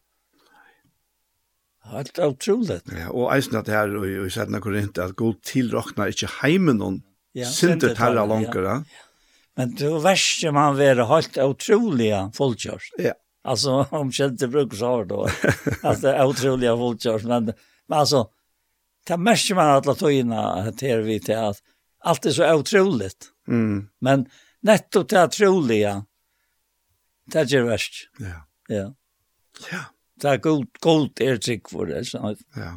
Helt utroligt.
Ja, og eisen at her, og i sættene Korinther, at god tilrokna ikke heimen noen
ja,
sinter tarra langer. Ja.
Men det verste man være helt utrolige fullkjørs.
Ja.
Altså, om kjente bruker så har då. At det er utrolige fullkjørs, men, men altså, det mest man har lagt øyne vi til at alt er så utrolig.
Mm.
Men nettopp det utrolige, det er ikke verst.
Ja.
Ja.
Ja
det er god, god er trygg for det, sånn at.
Ja.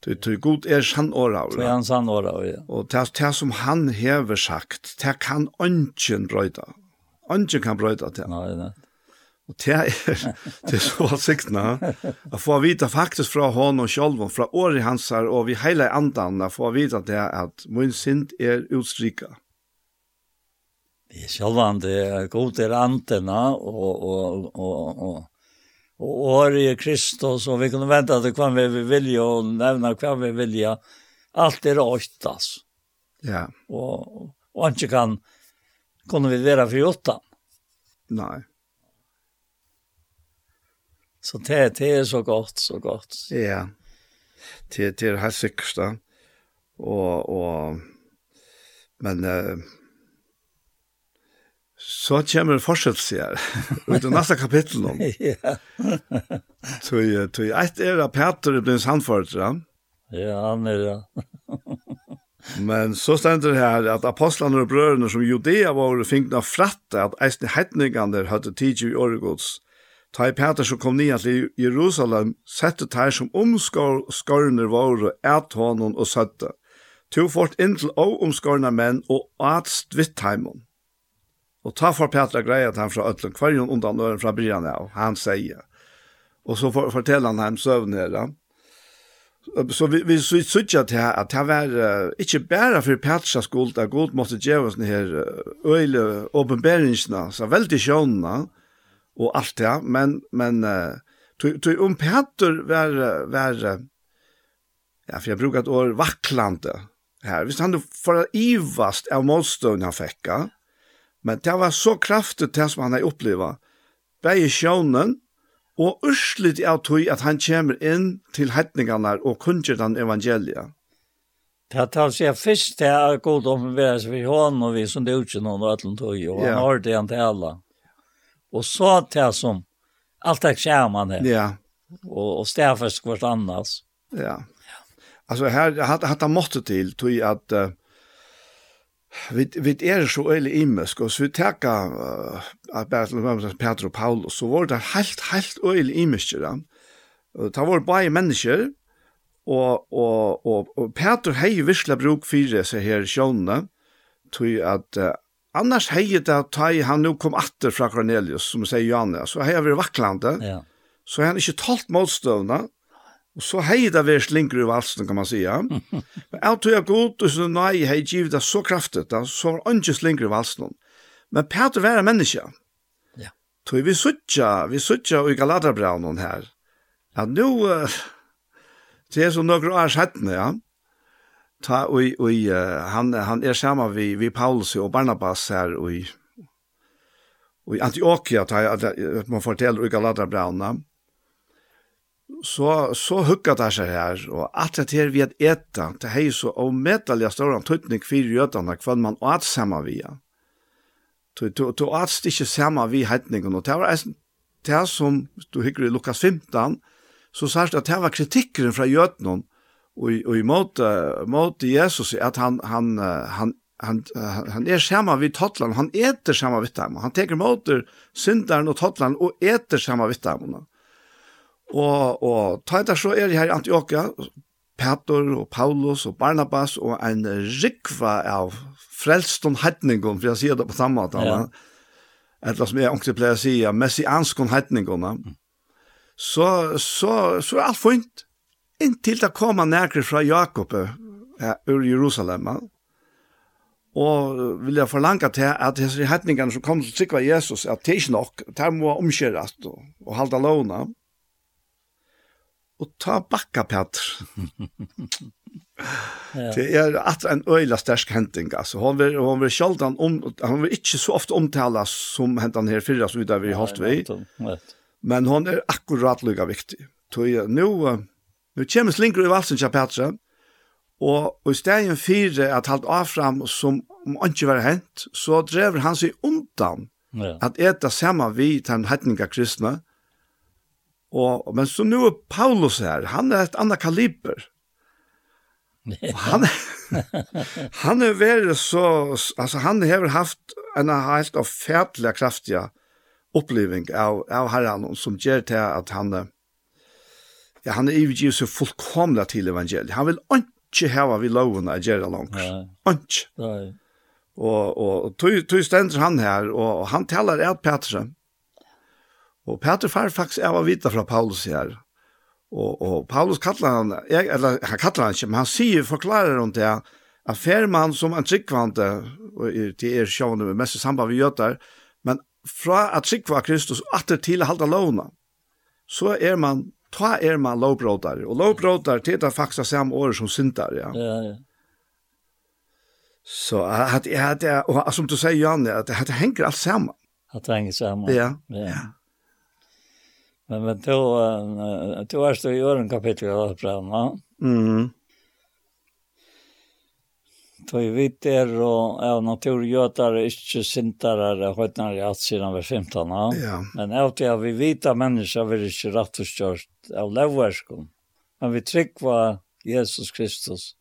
Du, du, god er sann åra.
Det er han sann åra, ja.
Og det, det som han hever sagt, det kan ønsken brøyda. Ønsken kan brøyda det.
Nei, nei.
Og det er, <laughs> det er så siktene, å få vite faktisk fra hånden og sjølv, fra året hans her, og vi hele andan, å få vite det at min sint er utstrykket.
Det er sjølven, det er god er antena, og, og, og, og, og i Kristus, og vi kunne vente til hva vi vilja, og nevne hva vi vill Alt er åkt, altså.
Ja.
Og, og han ikke kan, kunne vi være for åtta.
Nei.
Så det, det er så godt, så godt.
Ja, det, det er helt sikkert da. Og, og, men uh, Så kommer en fortsettelse <laughs> her, ut i neste kapittel om. <laughs>
Ja. <laughs>
Så et er at Peter er blitt sannført,
Ja, han er det.
Men så stender det her at apostlene og brødrene som Judea var fingna fratte at eisne heitningene hadde tidsi i åregods. Ta i Peter som kom ned til Jerusalem, sette teir som omskarner var et hånden og søtte. To fort inn til å omskarne menn og atst vittheimen. Og ta for Petra greia til han fra Øtlen, kvarjon undan øren fra Brian av, han sier. Og så for, forteller han ham søvn her. Så vi, vi sutja til at det var uh, ikke bare for Petra skuld, at Gud måtte gjøre sånne her øyne åpenberingsene, så veldig sjånene og alt det, men, men uh, tog om Petra var, var ja, for jeg bruker et år vaklande her. Hvis han får ivast av motstånd han fikk, ja, Men det var så kraftigt det som han har upplevt. Begge sjånen, og urslit av tog at han kommer inn til hetningarna og kunnger den evangeliet.
Det tar seg først til at god omveres vi hånd og vi som det utgjør noen og ætlen tog, og han har det han til alle. Og så til som alt det kommer her.
Ja.
Og, og stedfest hvert annars.
Ja. Altså her, hatt han måttet til, tog at uh, vi vi er så øyelig imesk og så vi teka uh, att Peter og Paulus så var det helt helt øyelig imesk där. Och ta var bara människor og, og, og och Petro hej virkelig bruk fyrir så her sjönne tog at uh, annars hej det ta han nu kom atter fra Cornelius som sier Johannes så här är vært vaklande,
Ja.
Så han ikke talt motståndare Og så hei det vært slinger i valsen, kan man säga. <laughs> Men jeg tog jeg god, og så nei, hei givet det så kraftigt, så var han ikke slinger i valsen. Men Peter var en menneske.
Ja.
Tog vi suttja, vi suttja i Galaterbraunen her. Ja, nu, det er så noen år siden, ja. Ta, og, og han, han er sammen vi, vi Paulus og Barnabas her, og i Antioquia, ta, at man forteller i Galaterbraunen, så så hugga det seg her og at det her vi at eta det hei så og metalja stóran tutnik for jötarna kvann man at sama via to to to at stikke sama vi hetningen og det var eisen det som du hygger i Lukas 15 så sagt at det var kritikken fra jødene og og i måte måte Jesus at han han han han han är samma vi tottlan han äter samma vi dem han tar emot syndaren och tottlan och äter samma vi dem Og, og ta etter så er det her i Antioquia, Petor og Paulus og Barnabas og en rikva av frelston hetningon, for jeg sier det på samme måte,
ja.
eller som jeg ångte pleier å si, messianskon hetningon, så, så, så er alt fint, inntil det kommer nærkere fra Jakob ja, ur Jerusalem, og vil jeg forlange til at disse hetningene som kommer til å sikre Jesus, at det er ikke nok, det må omkjøres og, og halda lovene, og ta bakka, Petr. <laughs> ja. Det er at en øyla stersk henting, altså. Hon vil, hon vil sjaldan om, hon vil ikke så ofte omtala som hentan her fyrra som vi vi holdt vi. Men hon er akkurat lykka viktig. Tøy, nu, nu kommer slinker i valsen til Petra, og, og i stegen fire at halvt avfram som om han ikke var hent, så drever han seg undan
ja.
at eta saman vi den hetninga kristne, Och men så nu er Paulus här, han är ett annat kaliber. han <laughs> han är väl så alltså han har haft en helt av fætlig kraftig upplevelse av av Herren som ger till att han ja han är ju så fullkomlig till evangeliet. Han vill inte ha vi loven att göra
långt.
Ikke.
Ja.
Och och tog tog stender han här och han talar ett Petrus Og Peter far faktisk av å vite fra Paulus her. Og, og Paulus kallar han, jeg, eller han kallar han ikke, men han sier, forklarer om det, at færmann som en tryggvante, til er sjående med mest samband vi gjør men fra at tryggva Kristus atter til halda lovna, så er man, ta er man lovbrådare, og lovbrådare til det faktisk samme året som syndar, ja.
Ja, ja.
Så at, at, at, og som du sier, Janne, at, det henger alt sammen.
At det henger sammen.
Ja,
ja. ja. Men men då då är det ju en kapitel där framme.
Mm.
Då är vi där och är naturgötare, inte syndare, skötnar i att sedan vi 15. Ja. Men alltid det vi vita människor vi är inte rätt och störst av lävvärskom. Men vi tryckva Jesus Kristus.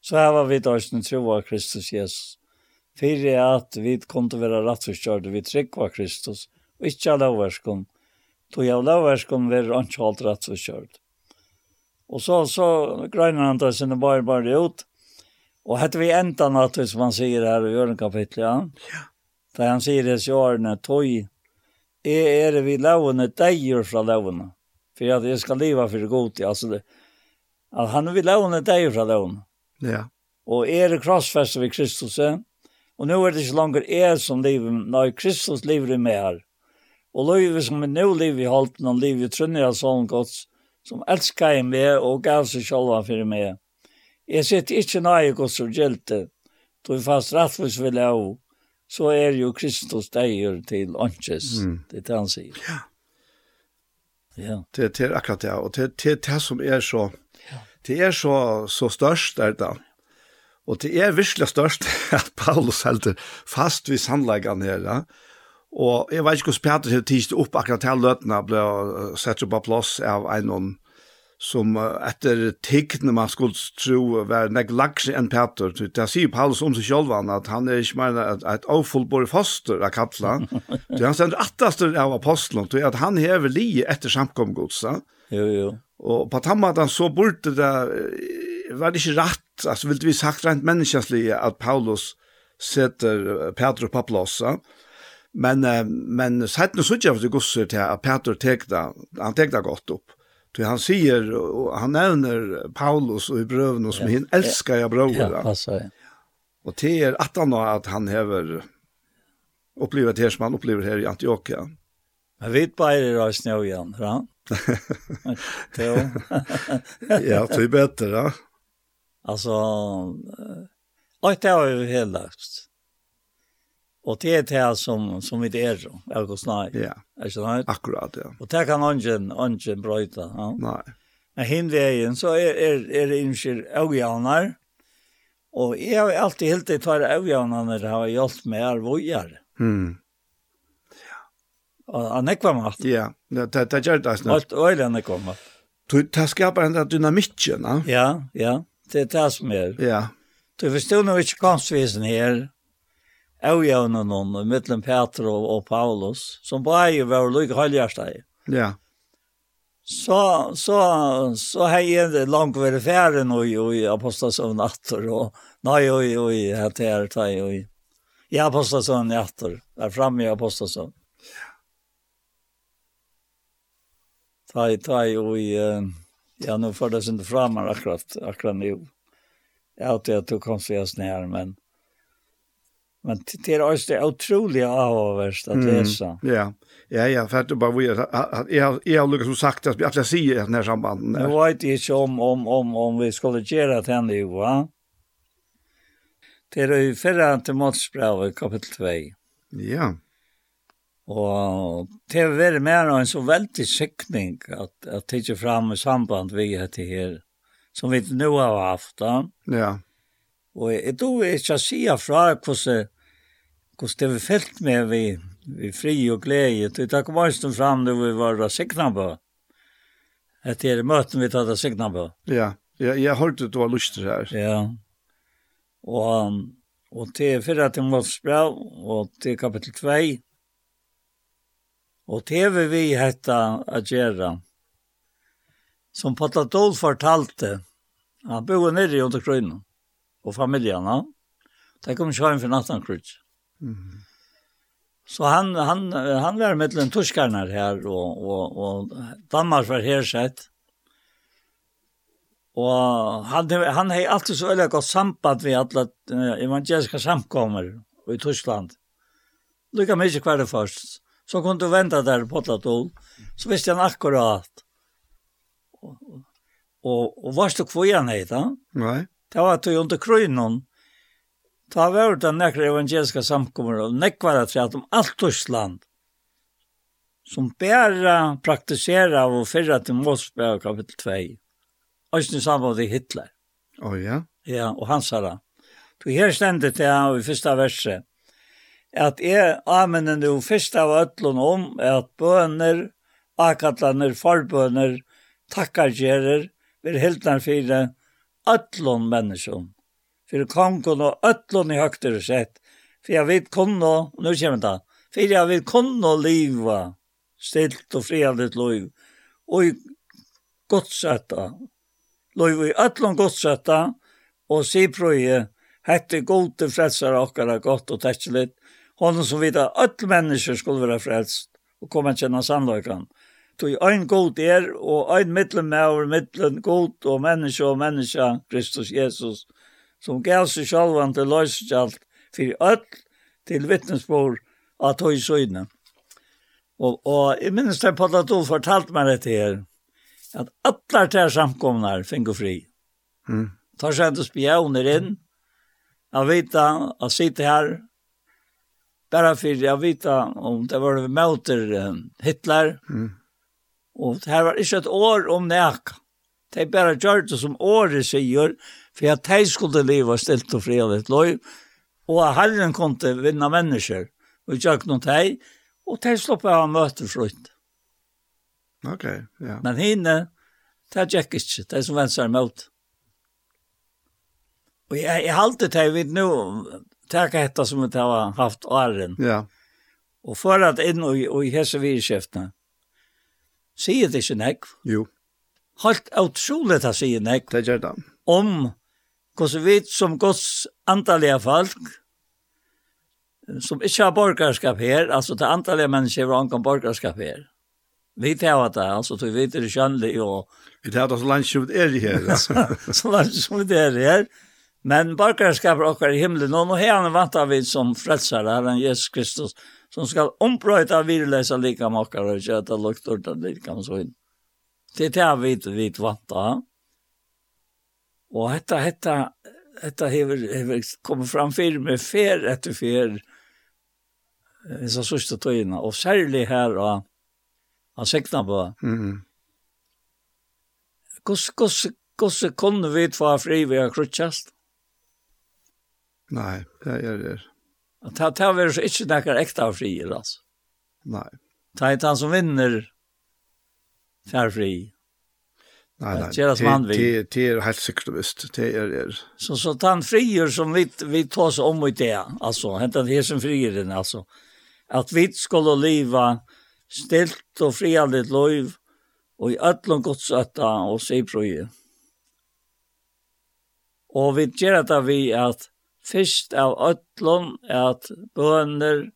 Så här var vi då som tror Kristus Jesus. För att vi kunde vara rätt och störst, vi tryckva Kristus. Och inte av lävvärskom. Mm Då jag lovar skum ver anke alt rätt så kört. Och så så grönar han där sina bara bara ut. Och hade vi ända natt som man säger här i Jörn kapitlet. Ja. Där han säger det så är när toj är är det vi lovna dagar från lovna. För att jag ska leva för gott alltså det, att han vill lovna dagar från lovna.
Ja.
Och är det krossfäste vid Kristus. Och nu är det inte längre är som lever, när Kristus lever i mig här. Og løyve som er nå liv i halten, og liv i trunner av sånn gods, som elsker jeg meg og gav seg selv for meg. Jeg sitter ikke nøye gods og gjelte, då vi fast rettvis vil jeg også, så er jo Kristus deier til åndsjes, mm. det er det han sier. Ja. Ja.
Det, det er akkurat det, og det, det det som er så, ja. det er så, så størst er det. Og det er virkelig størst <laughs> at Paulus helter fast vid sannleggene her, ja Og jeg vet ikke hvordan Peter har tidst opp akkurat til løtene ble sett opp av plass av en som etter tiggene man skulle tro var nek lagse enn Peter. Det sier Paulus om seg selv at han er ikke mer et, et avfullbord foster <laughs> av kattla. Det han stender attaster av apostelen, til at han hever li etter samkomgodset.
Jo, jo.
Og på tammaten så borte det, var det ikke rett, altså ville vi sagt rent menneskenslige at Paulus setter Peter på Ja. Men men sett nu såg jag för gosse till att Peter tekta han tekta gott upp. Så han säger och han nämner Paulus och i bröven som han älskar jag bröder.
Ja, alltså.
Och det är att han att han häver upplevt det som han upplever här i Antiochia.
Men vi bara det då snö igen, va?
ja, det är bättre, va?
Alltså, <laughs> och det har ju helt lagt. Og det er det som, som vi er, er det snart.
Ja,
er det snart?
akkurat, ja.
Og det kan ungen, ungen brøyta. Ja?
Nei.
Men henne så er, er, er det innskjer avgjørner, og jeg har alltid helt det tar avgjørnerne har hjulpet med er vågjere.
Mm. Ja.
Og han ekvar mat.
Ja, det, det, det gjør det snart.
Alt øyne han ekvar
mat. Det skaper en dynamikken, ja?
Ja, ja. Det er det som er.
Ja.
Du forstår nå ikke konstvis her, avgjøvende noen, mittlen Peter og, og Paulus, som bare var lykke høyhjertet.
Ja.
Så, så, så har jeg langt vært ferdig nå i, i Apostasøvn Atter, og nei, oi, oi, hette her, tei, oi. I Apostasøvn Atter, der fremme i Apostasøvn. Tai, tai, oi, ja, nu får det inte fram akkurat, akkurat nu. Jag vet att du kom så jag snär, men Men det är också otroligt avvärst att läsa.
Ja. Ja, ja, för det bare vi jag jeg har Lucas sagt att jeg sier att när sambanden.
Jag vet inte om om om om vi skulle göra det ändå, va? Det är ju förra Timoteusbrevet kapitel 2.
Ja.
Och det är mer en så väldigt at, att att ikke fram i samband vi heter här som vi nu har haft.
Ja.
Og jeg tror ikke å si fra hvordan, hvordan det var felt med vi, vi fri og glede. Det tar kom også fram når vi var sikna på. Etter møten vi tatt sikna på.
Ja, ja jeg hørte du var lyst til her.
Ja. Og, og til fyrre til Målsbrev og til kapittel 2. Og til vi vi hette Agera. Som Patadol fortalte, han bor nere i krøynen og familjarna. Det kom ikke hjem for natten krutsk. Mm. Så han, han, han var mellom tuskarna her, og, og, og Danmark var her sett. Og han, han har alltid så veldig godt samband ved alle evangeliske samkommer i Tyskland. Lykka mye hver det først. Så kunne du vente der på et år. Så visste han akkurat. Og, og, og var det kvojen heit, da?
Nei.
Det var til under krøynen. Det var det nekker evangeliska samkommer, og nekker at det om alt Tyskland, som bæra praktisera og fyrre til Mosberg kapitel 2. Øysten samband med Hitler.
Å oh, ja?
Ja, og hans det. Du her stendet det i første verset, at jeg amener nå først av ødlån om at bøner, akatlaner, forbøner, takkargjerer, vil heltnar fire, ötlån människan. För kongen och ötlån i högter och sett. För jag vet kunna, nu kommer det, för jag vet kunna liva stilt och fredligt liv. Och i godsätta. Liv i ötlån godsätta. Och se pröje, hette gode frälsar okkara gott och täckligt. Honom som vet att öll människor skulle vara frälst och komma att känna. Tog ein god er, og ein mittlen med mittlen god, og menneske og menneske, Kristus Jesus, som gav seg sjalvan til løsgjalt, for öll til vittnesbord av tog søgne. Og, og jeg minnes det på at du fortalte meg dette her, at alle til samkomnar finner fri.
Mm.
Tar seg til spioner inn, jeg vet at sitte her, bare for jeg vet om det var møter Hitler,
mm
Og her var ikke et år om nek. De bare gjør det som året sier, for at de skulle leve stilt og fredet lov, og at Herren kom til å vinne mennesker, og gjør noe til, og de slapp av å møte frukt.
Ok, ja.
Men henne, det gjør ikke, de som venstre mot. Og jeg, jeg halte det, jeg vet nå, takk etter som vi har haft åren.
Ja.
Og for at inn og, og i hese vidskiftene, sier det ikke nekv.
Jo.
Helt utrolig det sier nekv.
Det gjør det.
Om hvordan vi som gods antallige folk, som ikke har borgerskap her, altså det antallige mennesker har ikke borgerskap her. Vi tar det, altså, vi vet det kjønnelig og...
Vi tar det så langt som det er her, altså. <laughs>
så langt som det er her. Men borgerskapet okkar i himmelen, og nå har han vant av vi som frelsere, Herren Jesus Kristus, som skal ombrøyta virløsa lika okkar og kjøta luktorta lika så inn. Det er det vi vet vant av. Og dette, dette, dette hever, hever kommet fram fyrir med fer etter fer så sørste tøyene, og særlig her og han Seknabø. på.
-hmm.
Hvordan, hvordan, kunne vi få fri ved å krutsjast?
Nei, det er det.
Att ta ta var så inte där äkta av frier alltså.
Nej.
Ta inte han som vinner färfri. Nej,
nej.
Det är det
är helt säkert visst. Det är det.
Så så tant frier som vi vi tar oss om i det alltså Hämta det som frier den alltså att vi skulle leva stilt och frialigt liv och i öllum gott sätta och se proje. Och vi gör det vi att fyrst av ötlom at bøner,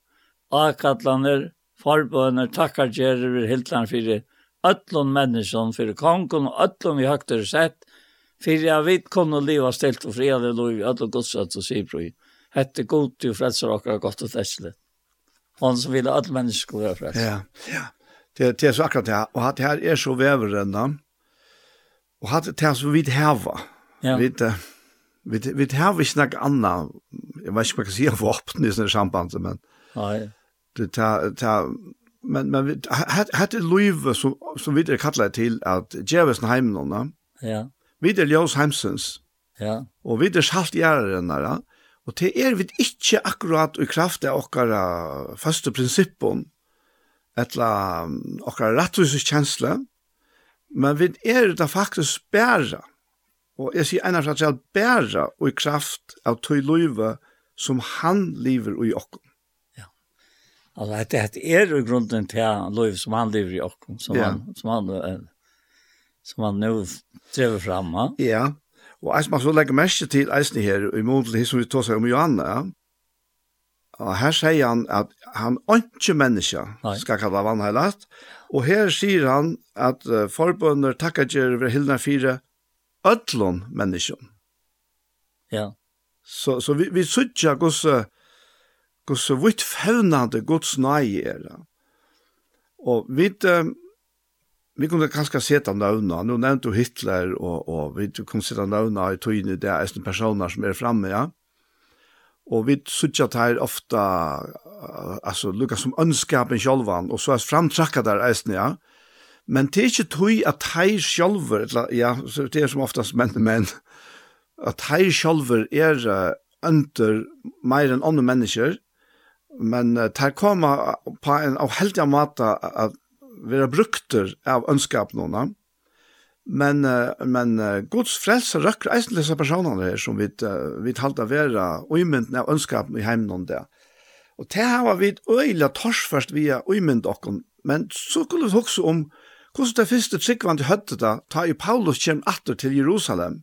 akatlaner, forbøner, takkargjerer vi hiltlan fyrir ötlom menneskjon, fyrir kongen og vi i sett, fyrir jeg vidt kunne liva stilt og friade lov i ötlom godsat og sibroi. Hette god til frelser okkar godt og tessle. Hon som ville ötlom skulle være frelser.
Ja, ja. Det, det er så akkurat det her. Og at det her er så veverrenna. Og at det er så vidt heva.
Ja.
Vidt, uh, Vi vi har vi snack anna. Jag vet inte vad jag ska säga för öppna i såna samband men.
Nej.
Det ta ta men men hade Louis som som vidare kallar till att Jefferson hemmen
Ja.
Vidare Jos Hemsons.
Ja.
Och vidare Schalt Järren där. Och det är vi inte akkurat i kraft av våra fasta principen eller våra rättvis känsla. Men vi är det faktiskt spärra. Og jeg sier einar fratsel bæra og i kraft av tøy løyve som han lever i okkom. Ja.
Altså, dette det er jo grunden til løyve som han lever i okken, som,
ja.
han, som, han, som han nå trever fram. Ja.
Ja, og jeg må så legge mest til eisen her, i mån til som vi tar seg om Johanna, ja. Og her sier han at han ikke menneske skal kalla vannheilat. Og her sier han at uh, forbønder takkar gjer over hildna fire öllon människan.
Ja.
Så så vi vi söker oss Guds vitt fävnande Guds nej är. Och vi vi kunde kanske seta navna, nu nevnte du Hitler, og, og vi kunne seta navna i tøyne, det er en personer som er framme, ja. Og vi sutja her ofta, altså, lukka som ønskapen sjolvan, og så er framtrakka der eisne, ja. Men det er ikke tøy at hei sjolver, ja, det er som oftast menn men at hei sjolver er under meir enn andre mennesker, men det koma på en av heldige måte at vi brukter av ønskap noen, men, men Guds frelse røkker eisen disse personene her, som vi, vi talte være uimynden av ønskap i heimen noen der. Og det var vi øyla torsførst via uimynd okken, men så kunne vi også om Hvordan det første tryggvand i høttet da, ta i Paulus kjem atter til Jerusalem,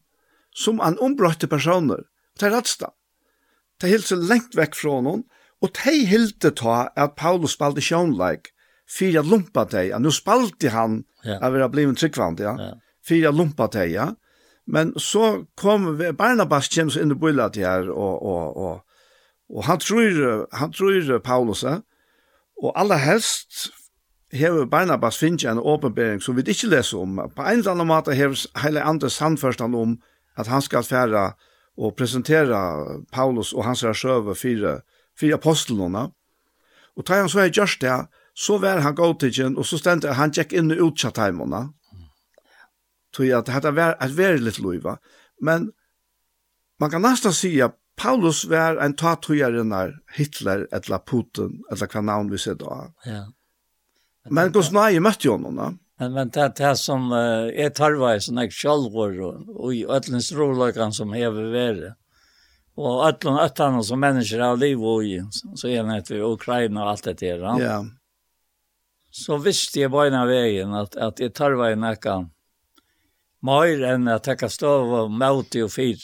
som an ombrøtte personer, til rettsta. De hilse lengt vekk fra noen, og de hilde ta at Paulus spalte sjånleik, fyrir at lumpa deg, nu spalte han
ja.
av å bli en ja.
ja.
fyrir at lumpa deg, ja. Men så kom Barnabas kjem så inn i bøyla til her, og, og, og, og han tror, han tror Paulus, ja. og aller helst hever Barnabas finnes en åpenbering som vi ikke leser om. På en eller annen måte hever hele andre sannførstand om at han skal fære og presentera Paulus og hans sjøve fire, fire apostelene. Og tar han så er gjørst det, så var han gåtikken, og så stendte han gikk inn i utkjatteimene. Tror jeg at dette var et verilig liv. Men man kan nesten si at Paulus var en tatøyere Hitler, eller Putin, eller hva navn vi ser da.
Ja. Yeah.
Men hos nei møtte jo noen, da.
Men men det det som uh, er tarvar som jag själv var og, i öllens roløkene som hever värre. Og öllon öttarna som mennesker har liv og i så er det till Ukraina og alt det där. Ja.
Yeah.
Så visste jeg bare av veien at, at jeg tarvar en näka mer at jeg kan stå og møte og fyr.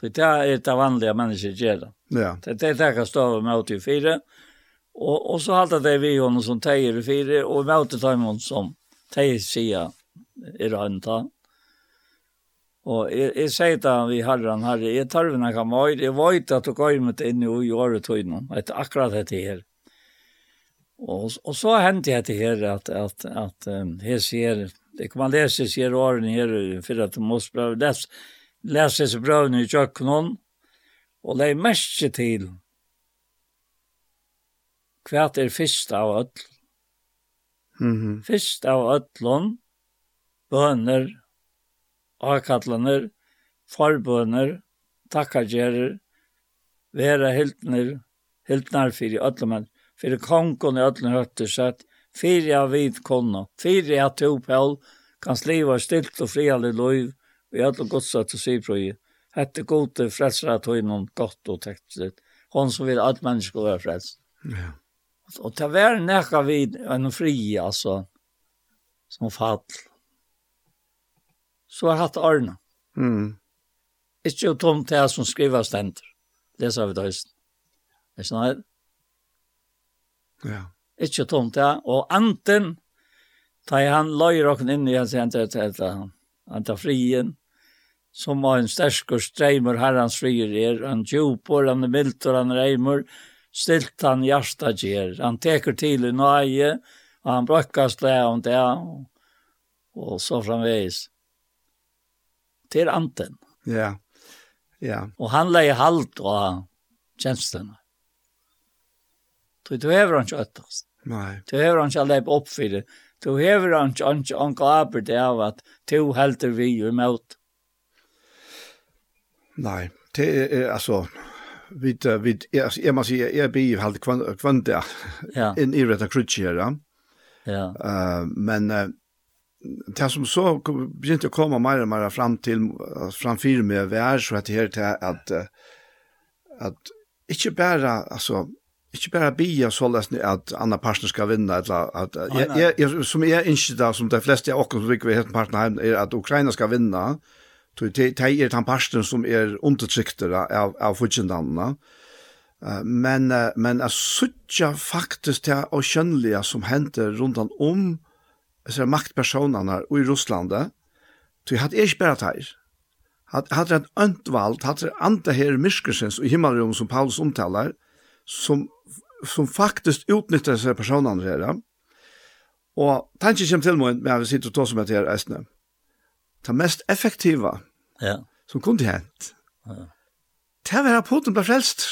Det er är det vanliga människor gör.
Ja.
Det det tar stov och mauti och fyr. Och och så hade det vi honom som tejer i fyra och mötte Timon som tejer sia i rönta. Och jag, jag säger till vi herran, herre, jag tar vina kan vara, jag vet att du går med in i året tog tiden, ett akkurat det här. Och, och så hände det här att, att, att um, här ser, det kan man läsa ser åren här för att måste bröv, läs, läsa sig brövnen i köknen och lägg mest till Kvært er fyrst av öll.
Mm -hmm.
Fyrst av öllon, bøner, akallaner, forbøner, takkargerer, vera hiltner, hildnar fyrir öllum menn, fyrir kongon i öllum høttur sett, fyrir av vidkonna, fyrir av topel, kan sliva stilt og frialig loiv, og i öllum godsat og sybrøye, hette gode frelsra tøynon gott og tekst, hon som vil at mennesker være frelst.
Ja.
Og til å være näka vid en fri altså, som fall. Så har hatt Arne.
Mm.
Ikke jo tom til jeg som skriver stenter. Det sa vi da høysten. Er ikke noe?
Ja.
Ikke tom til jeg. Og anten, da han løyer åkken inn i hans henter etter han tar frien, som var en stersk og streimer herrens frier er, han djupor, han er mildt og han er stilt han hjärsta ger. Han teker til i nøye, og han brøkker det om det, og så framveis. Til anten.
Ja, ja.
Og han leie halt av tjenestene. Du hever han ikke øttast.
Nei.
Du hever han ikke leip opp for det. Du hever han ikke han ikke anker det av at du helter vi jo imot.
Nei, det er altså, vid vid alltså jag måste säga jag blir helt kvant kvant
ja <laughs>
in i rätta krutchera.
Ja.
Eh men det som så begynte å komme mer og mer fram til framfyr med vær, så det her til at, at ikke bare, altså, ikke bare bia så løsne at andre partner skal vinne, eller at, jeg, jeg, som jeg ikke da, som de fleste av oss som vi ikke partner hjemme, er at Ukraina skal vinne, Det er den parten som er undertrykter av, av fudgjendannene. Men, men jeg suttja faktiskt det och skönliga som händer runt om maktpersonene i Ryssland. Så hade inte bara bare teir. Hadde jeg en øntvald, hadde jeg andre her myskelsens och himmelrom som Paulus omtalar som, som faktiskt utnyttjar dessa personerna her. Och tanken kommer till mig men jeg vil och og ta som etter her, Østene. Det mest effektiva
ja.
som kunde hänt. Ja. Det var rapporten blev frälst.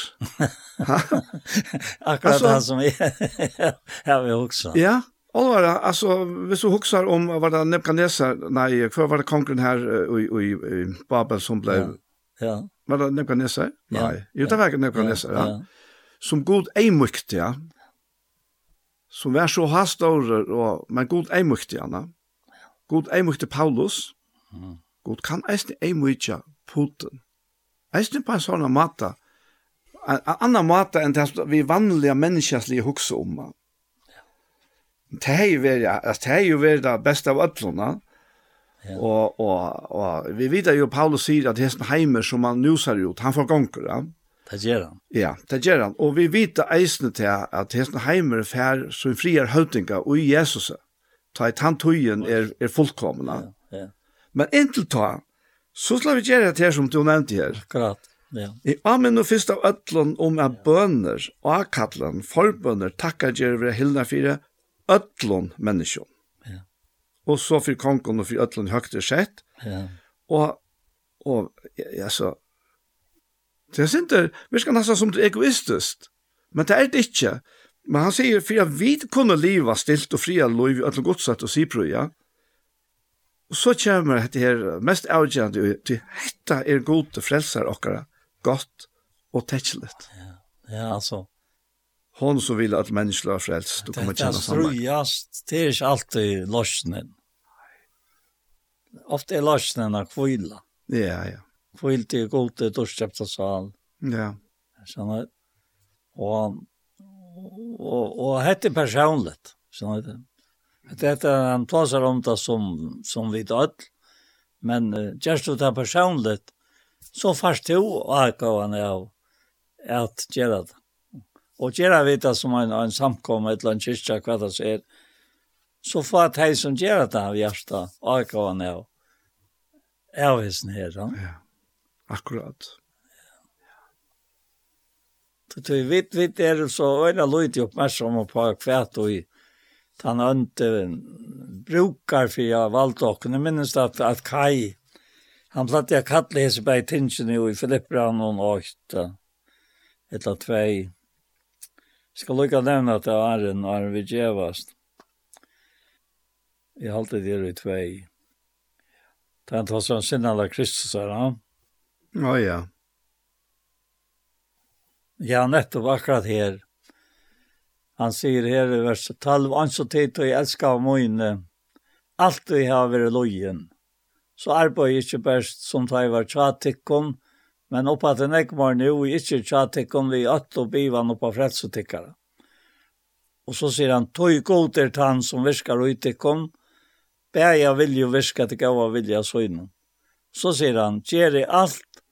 <laughs>
Akkurat
alltså,
han som är har vi också.
Ja, Allvar, alltså, hvis du huxar om vad det Nebuchadnezzar, nej, för var det konkurren här i, i, i Babel som blev...
Ja. ja.
Var det Nebuchadnezzar?
Ja.
Nej, jo, det var Nebuchadnezzar, ja.
ja.
Som god eimukte, ja. Som var så hastor, og, men god eimukte, ja. God eimukte Paulus. Mm god kan eisne ei mykja Putin. Eisne på en sånn mata, en annan mata enn det vi vanliga menneskjenslige hukse om. Det er jo vært det, er jo vært det beste av øtlåna,
Ja.
Og, og, og vi vet jo Paulus sier at hesten heimer som han nusar ut, han får gonger, ja.
Det gjør han.
Ja, det gjør han. Og vi vet eisne til at hesten heimer fær som frier høytinga og i Jesus. Ta i tantøyen er, er fullkomna.
Ja, ja.
Men inntil ta, så skal vi gjøre det her som du nevnte her.
Akkurat, ja.
I amen og fyrst av ødlen om at bøner, akatlan, forbøner, takkar gjør vi hildene fire, ødlen menneskjon.
Ja.
Og så for kongen og for ødlen høyt og sett.
Ja.
Og, og, ja, så, Det er ikke, vi skal nesten som det egoistisk, men det er det ikke. Men han sier, for jeg vet kunne liva stilt og fria lov i alle godsett og siprøya, Og så kommer dette her mest avgjørende ut til hette er god til frelser okkara, godt og tettelig.
Ja, ja altså.
Hon som vil at mennesker er frelst, du kommer kjenne sammen.
Dette strøyast, det er ikke alltid løsnen. Ofte er løsnen av kvila.
Ja, ja.
Kvil til god til dorskjøpte sal.
Ja.
Sånn at, og, og, og, og hette personligt, sånn at. Det er han plasar om det som, som vi död. Men uh, just det personlig, så først to avgåvan av at gjøre det. Og gjøre vi det som en, en samkomma eller annet kyrkja, hva det är. Så får jeg hej som gör det av hjärsta avgåvan av avhisen her. Ja,
akkurat.
Så vi vet, vi är så öjna lojt i uppmärksamma på kvärt och i han inte brukar för jag valt och nu minns att att Kai han platt jag kalla hese bei tingen i Filippran och åtta ett av två ska lucka den att det är en när vi gevast jag håller det i två tant var sån sinnala Kristus
ja ja
ja nettopp akkurat her. Han sier her i vers 12, «Han så tid og jeg elsker av mine, alt vi har vært lojen. Så arbeid ikke best som tar jeg var tjatikken, men oppa til nekmar nu, ikke tjatikken vi øtt og bivan oppa fredsotikkere. Og så sier han, «Tøy god er han som virker utikken, bæja vilje og virka til gava vilja søgnen». Så sier han, «Gjeri alt,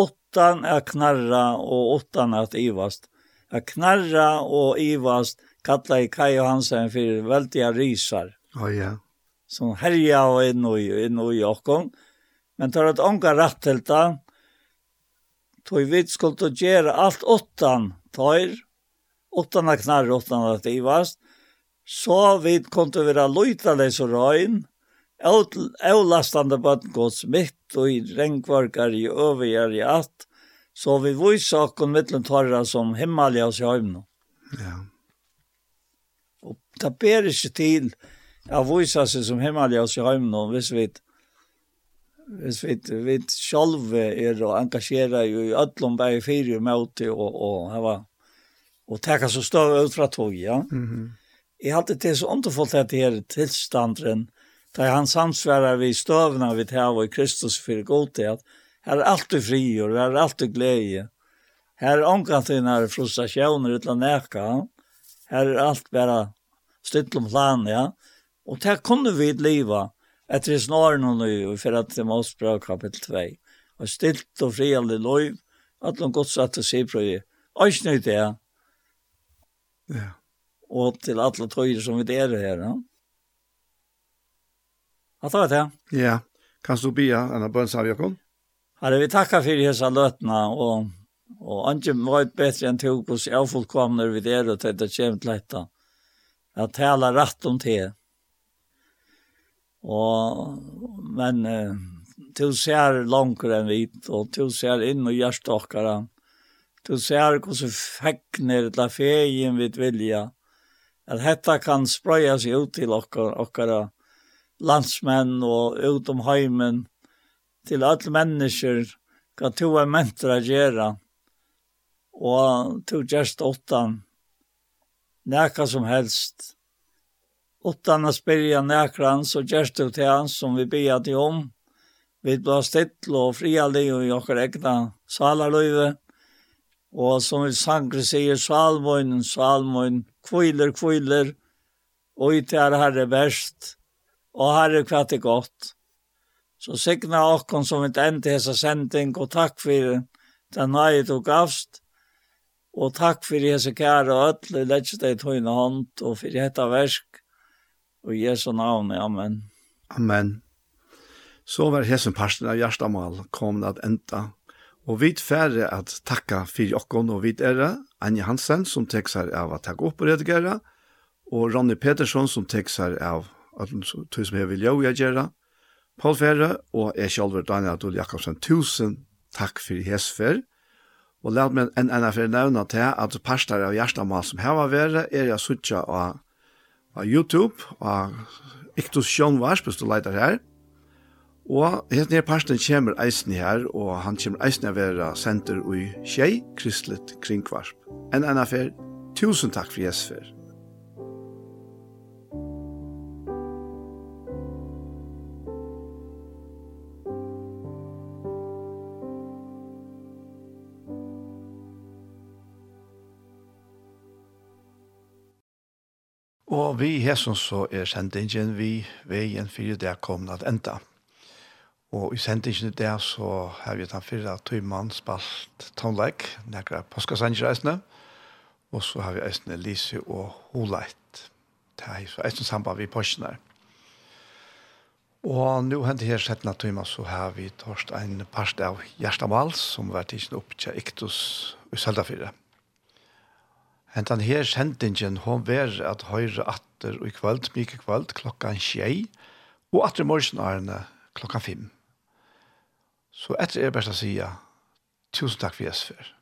åttan er knarra og åttan er at ivast.» att knarra og ivast kalla i Kai Johansen för veldiga risar.
Ja, ja.
Som herja og inn og inn og i okkom. Men tar at onga rett til det, Tog vi skulle att göra allt åttan tar åttan att knarra åttan att ivast. Så vi kunne være løyta leis og røyn, Avlastande bøttengods mitt og i rengvarkar i øvigjar i at, Så vi viser oss mittlum torra som himmelig oss i høymen.
Ja.
Og det ber ikke til å vise seg som himmelig oss i høymen hvis vi hvis vi vi selv er og jo i ødlom bare fyrir møti og og og, og taka så større ut fra tog, ja.
Mhm. Mm
Eg halti til så underfullt at det er tilstandren, da han samsvarar við støvna við hava i Kristus for god til at Her er alltid frier, her er alltid glede. Her er omkantin her frustrasjoner utan neka. Her er alt bare styrt om plan, ja. Og det kunne vi liva etter i snaren og nu, for at det må språk kapittel 2. Og styrt og friallig lov, at de godt satt og sier på det. Øysnøy det,
ja.
Og til alle tøyer som vi er her, ja. Hatt var det,
ja. Ja. Kan du bia enn av Jakob?
Herre, vi tackar för dessa lötna och och anje var bättre än tog oss jag fullkomnar vi det och det kämt lätta. Att tala rätt om det. Och men eh, du ser långt än vit och du ser in och gärstakare. Du ser hur så fäckner la fejen vid vilja. Att detta kan spröjas ut till och okkara landsmän och utom hemmen till alle mennesker kan to är mentra gjøre Och to just åttan. Näka som helst. Åttan å spyrja näkran så just du til han som vi ber til om. Vi blir still og fria liv och okker egna salarløyve. Og som vi sangre sier, salmoin, salmoin, kviler, kviler, og i til herre best og herre kvatt er godt. Så signa okkon som vi endi hessa sending, og takk fyrir den nøye du gavst, og takk fyrir hessa kære og öll, og lett deg tøyne hånd, og fyrir hetta versk, og Jesu navn, amen.
Amen. Så var hessa parsten av Gjerstamal kom at enda, og vi færre at takka fyrir okkon, og vi er Anja Hansen, som tek seg av at takk opp og redigere, og Ronny Petersson, som tek seg av at du som jeg vil jo gjøre, Paul Ferre og jeg selv, Daniel Adol Jakobsen, tusen takk for hesfer. Og lær meg en enn for nevne til at pastor av Gjerstamal som her var vært, er jeg suttet av, av YouTube, av Iktus Sjønvars, hvis du leiter her. Og helt nere parsten kommer eisen her, og han kommer eisen av være senter i Kjei, Kristelig Kringvarsp. En enn for tusen takk for hesfer. Og vi hesson så er sendingen vi veien fyrir det kom at enda. Og i sendingen der så har vi den fyrre tøymann spalt tonleik, nekra påskasangereisene, og så har vi eisne Lise og Holeit. Det er så eisne samband vi påskene. Og nå hentet her settene tøymann så har vi torst en parst av Gjerstamal som var tidsen opp til Iktus i Søltafyrre. Musikk Hentan her sendingen, hon ver at høyre atter og i kvöld, mykje kvöld, klokkan tjei, og atter morgenarene klokkan fem. Så etter er best å sige, tusen takk for Jesper.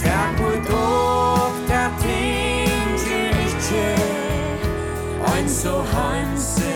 Takk for dog, takk ting ikke, ein så hansen.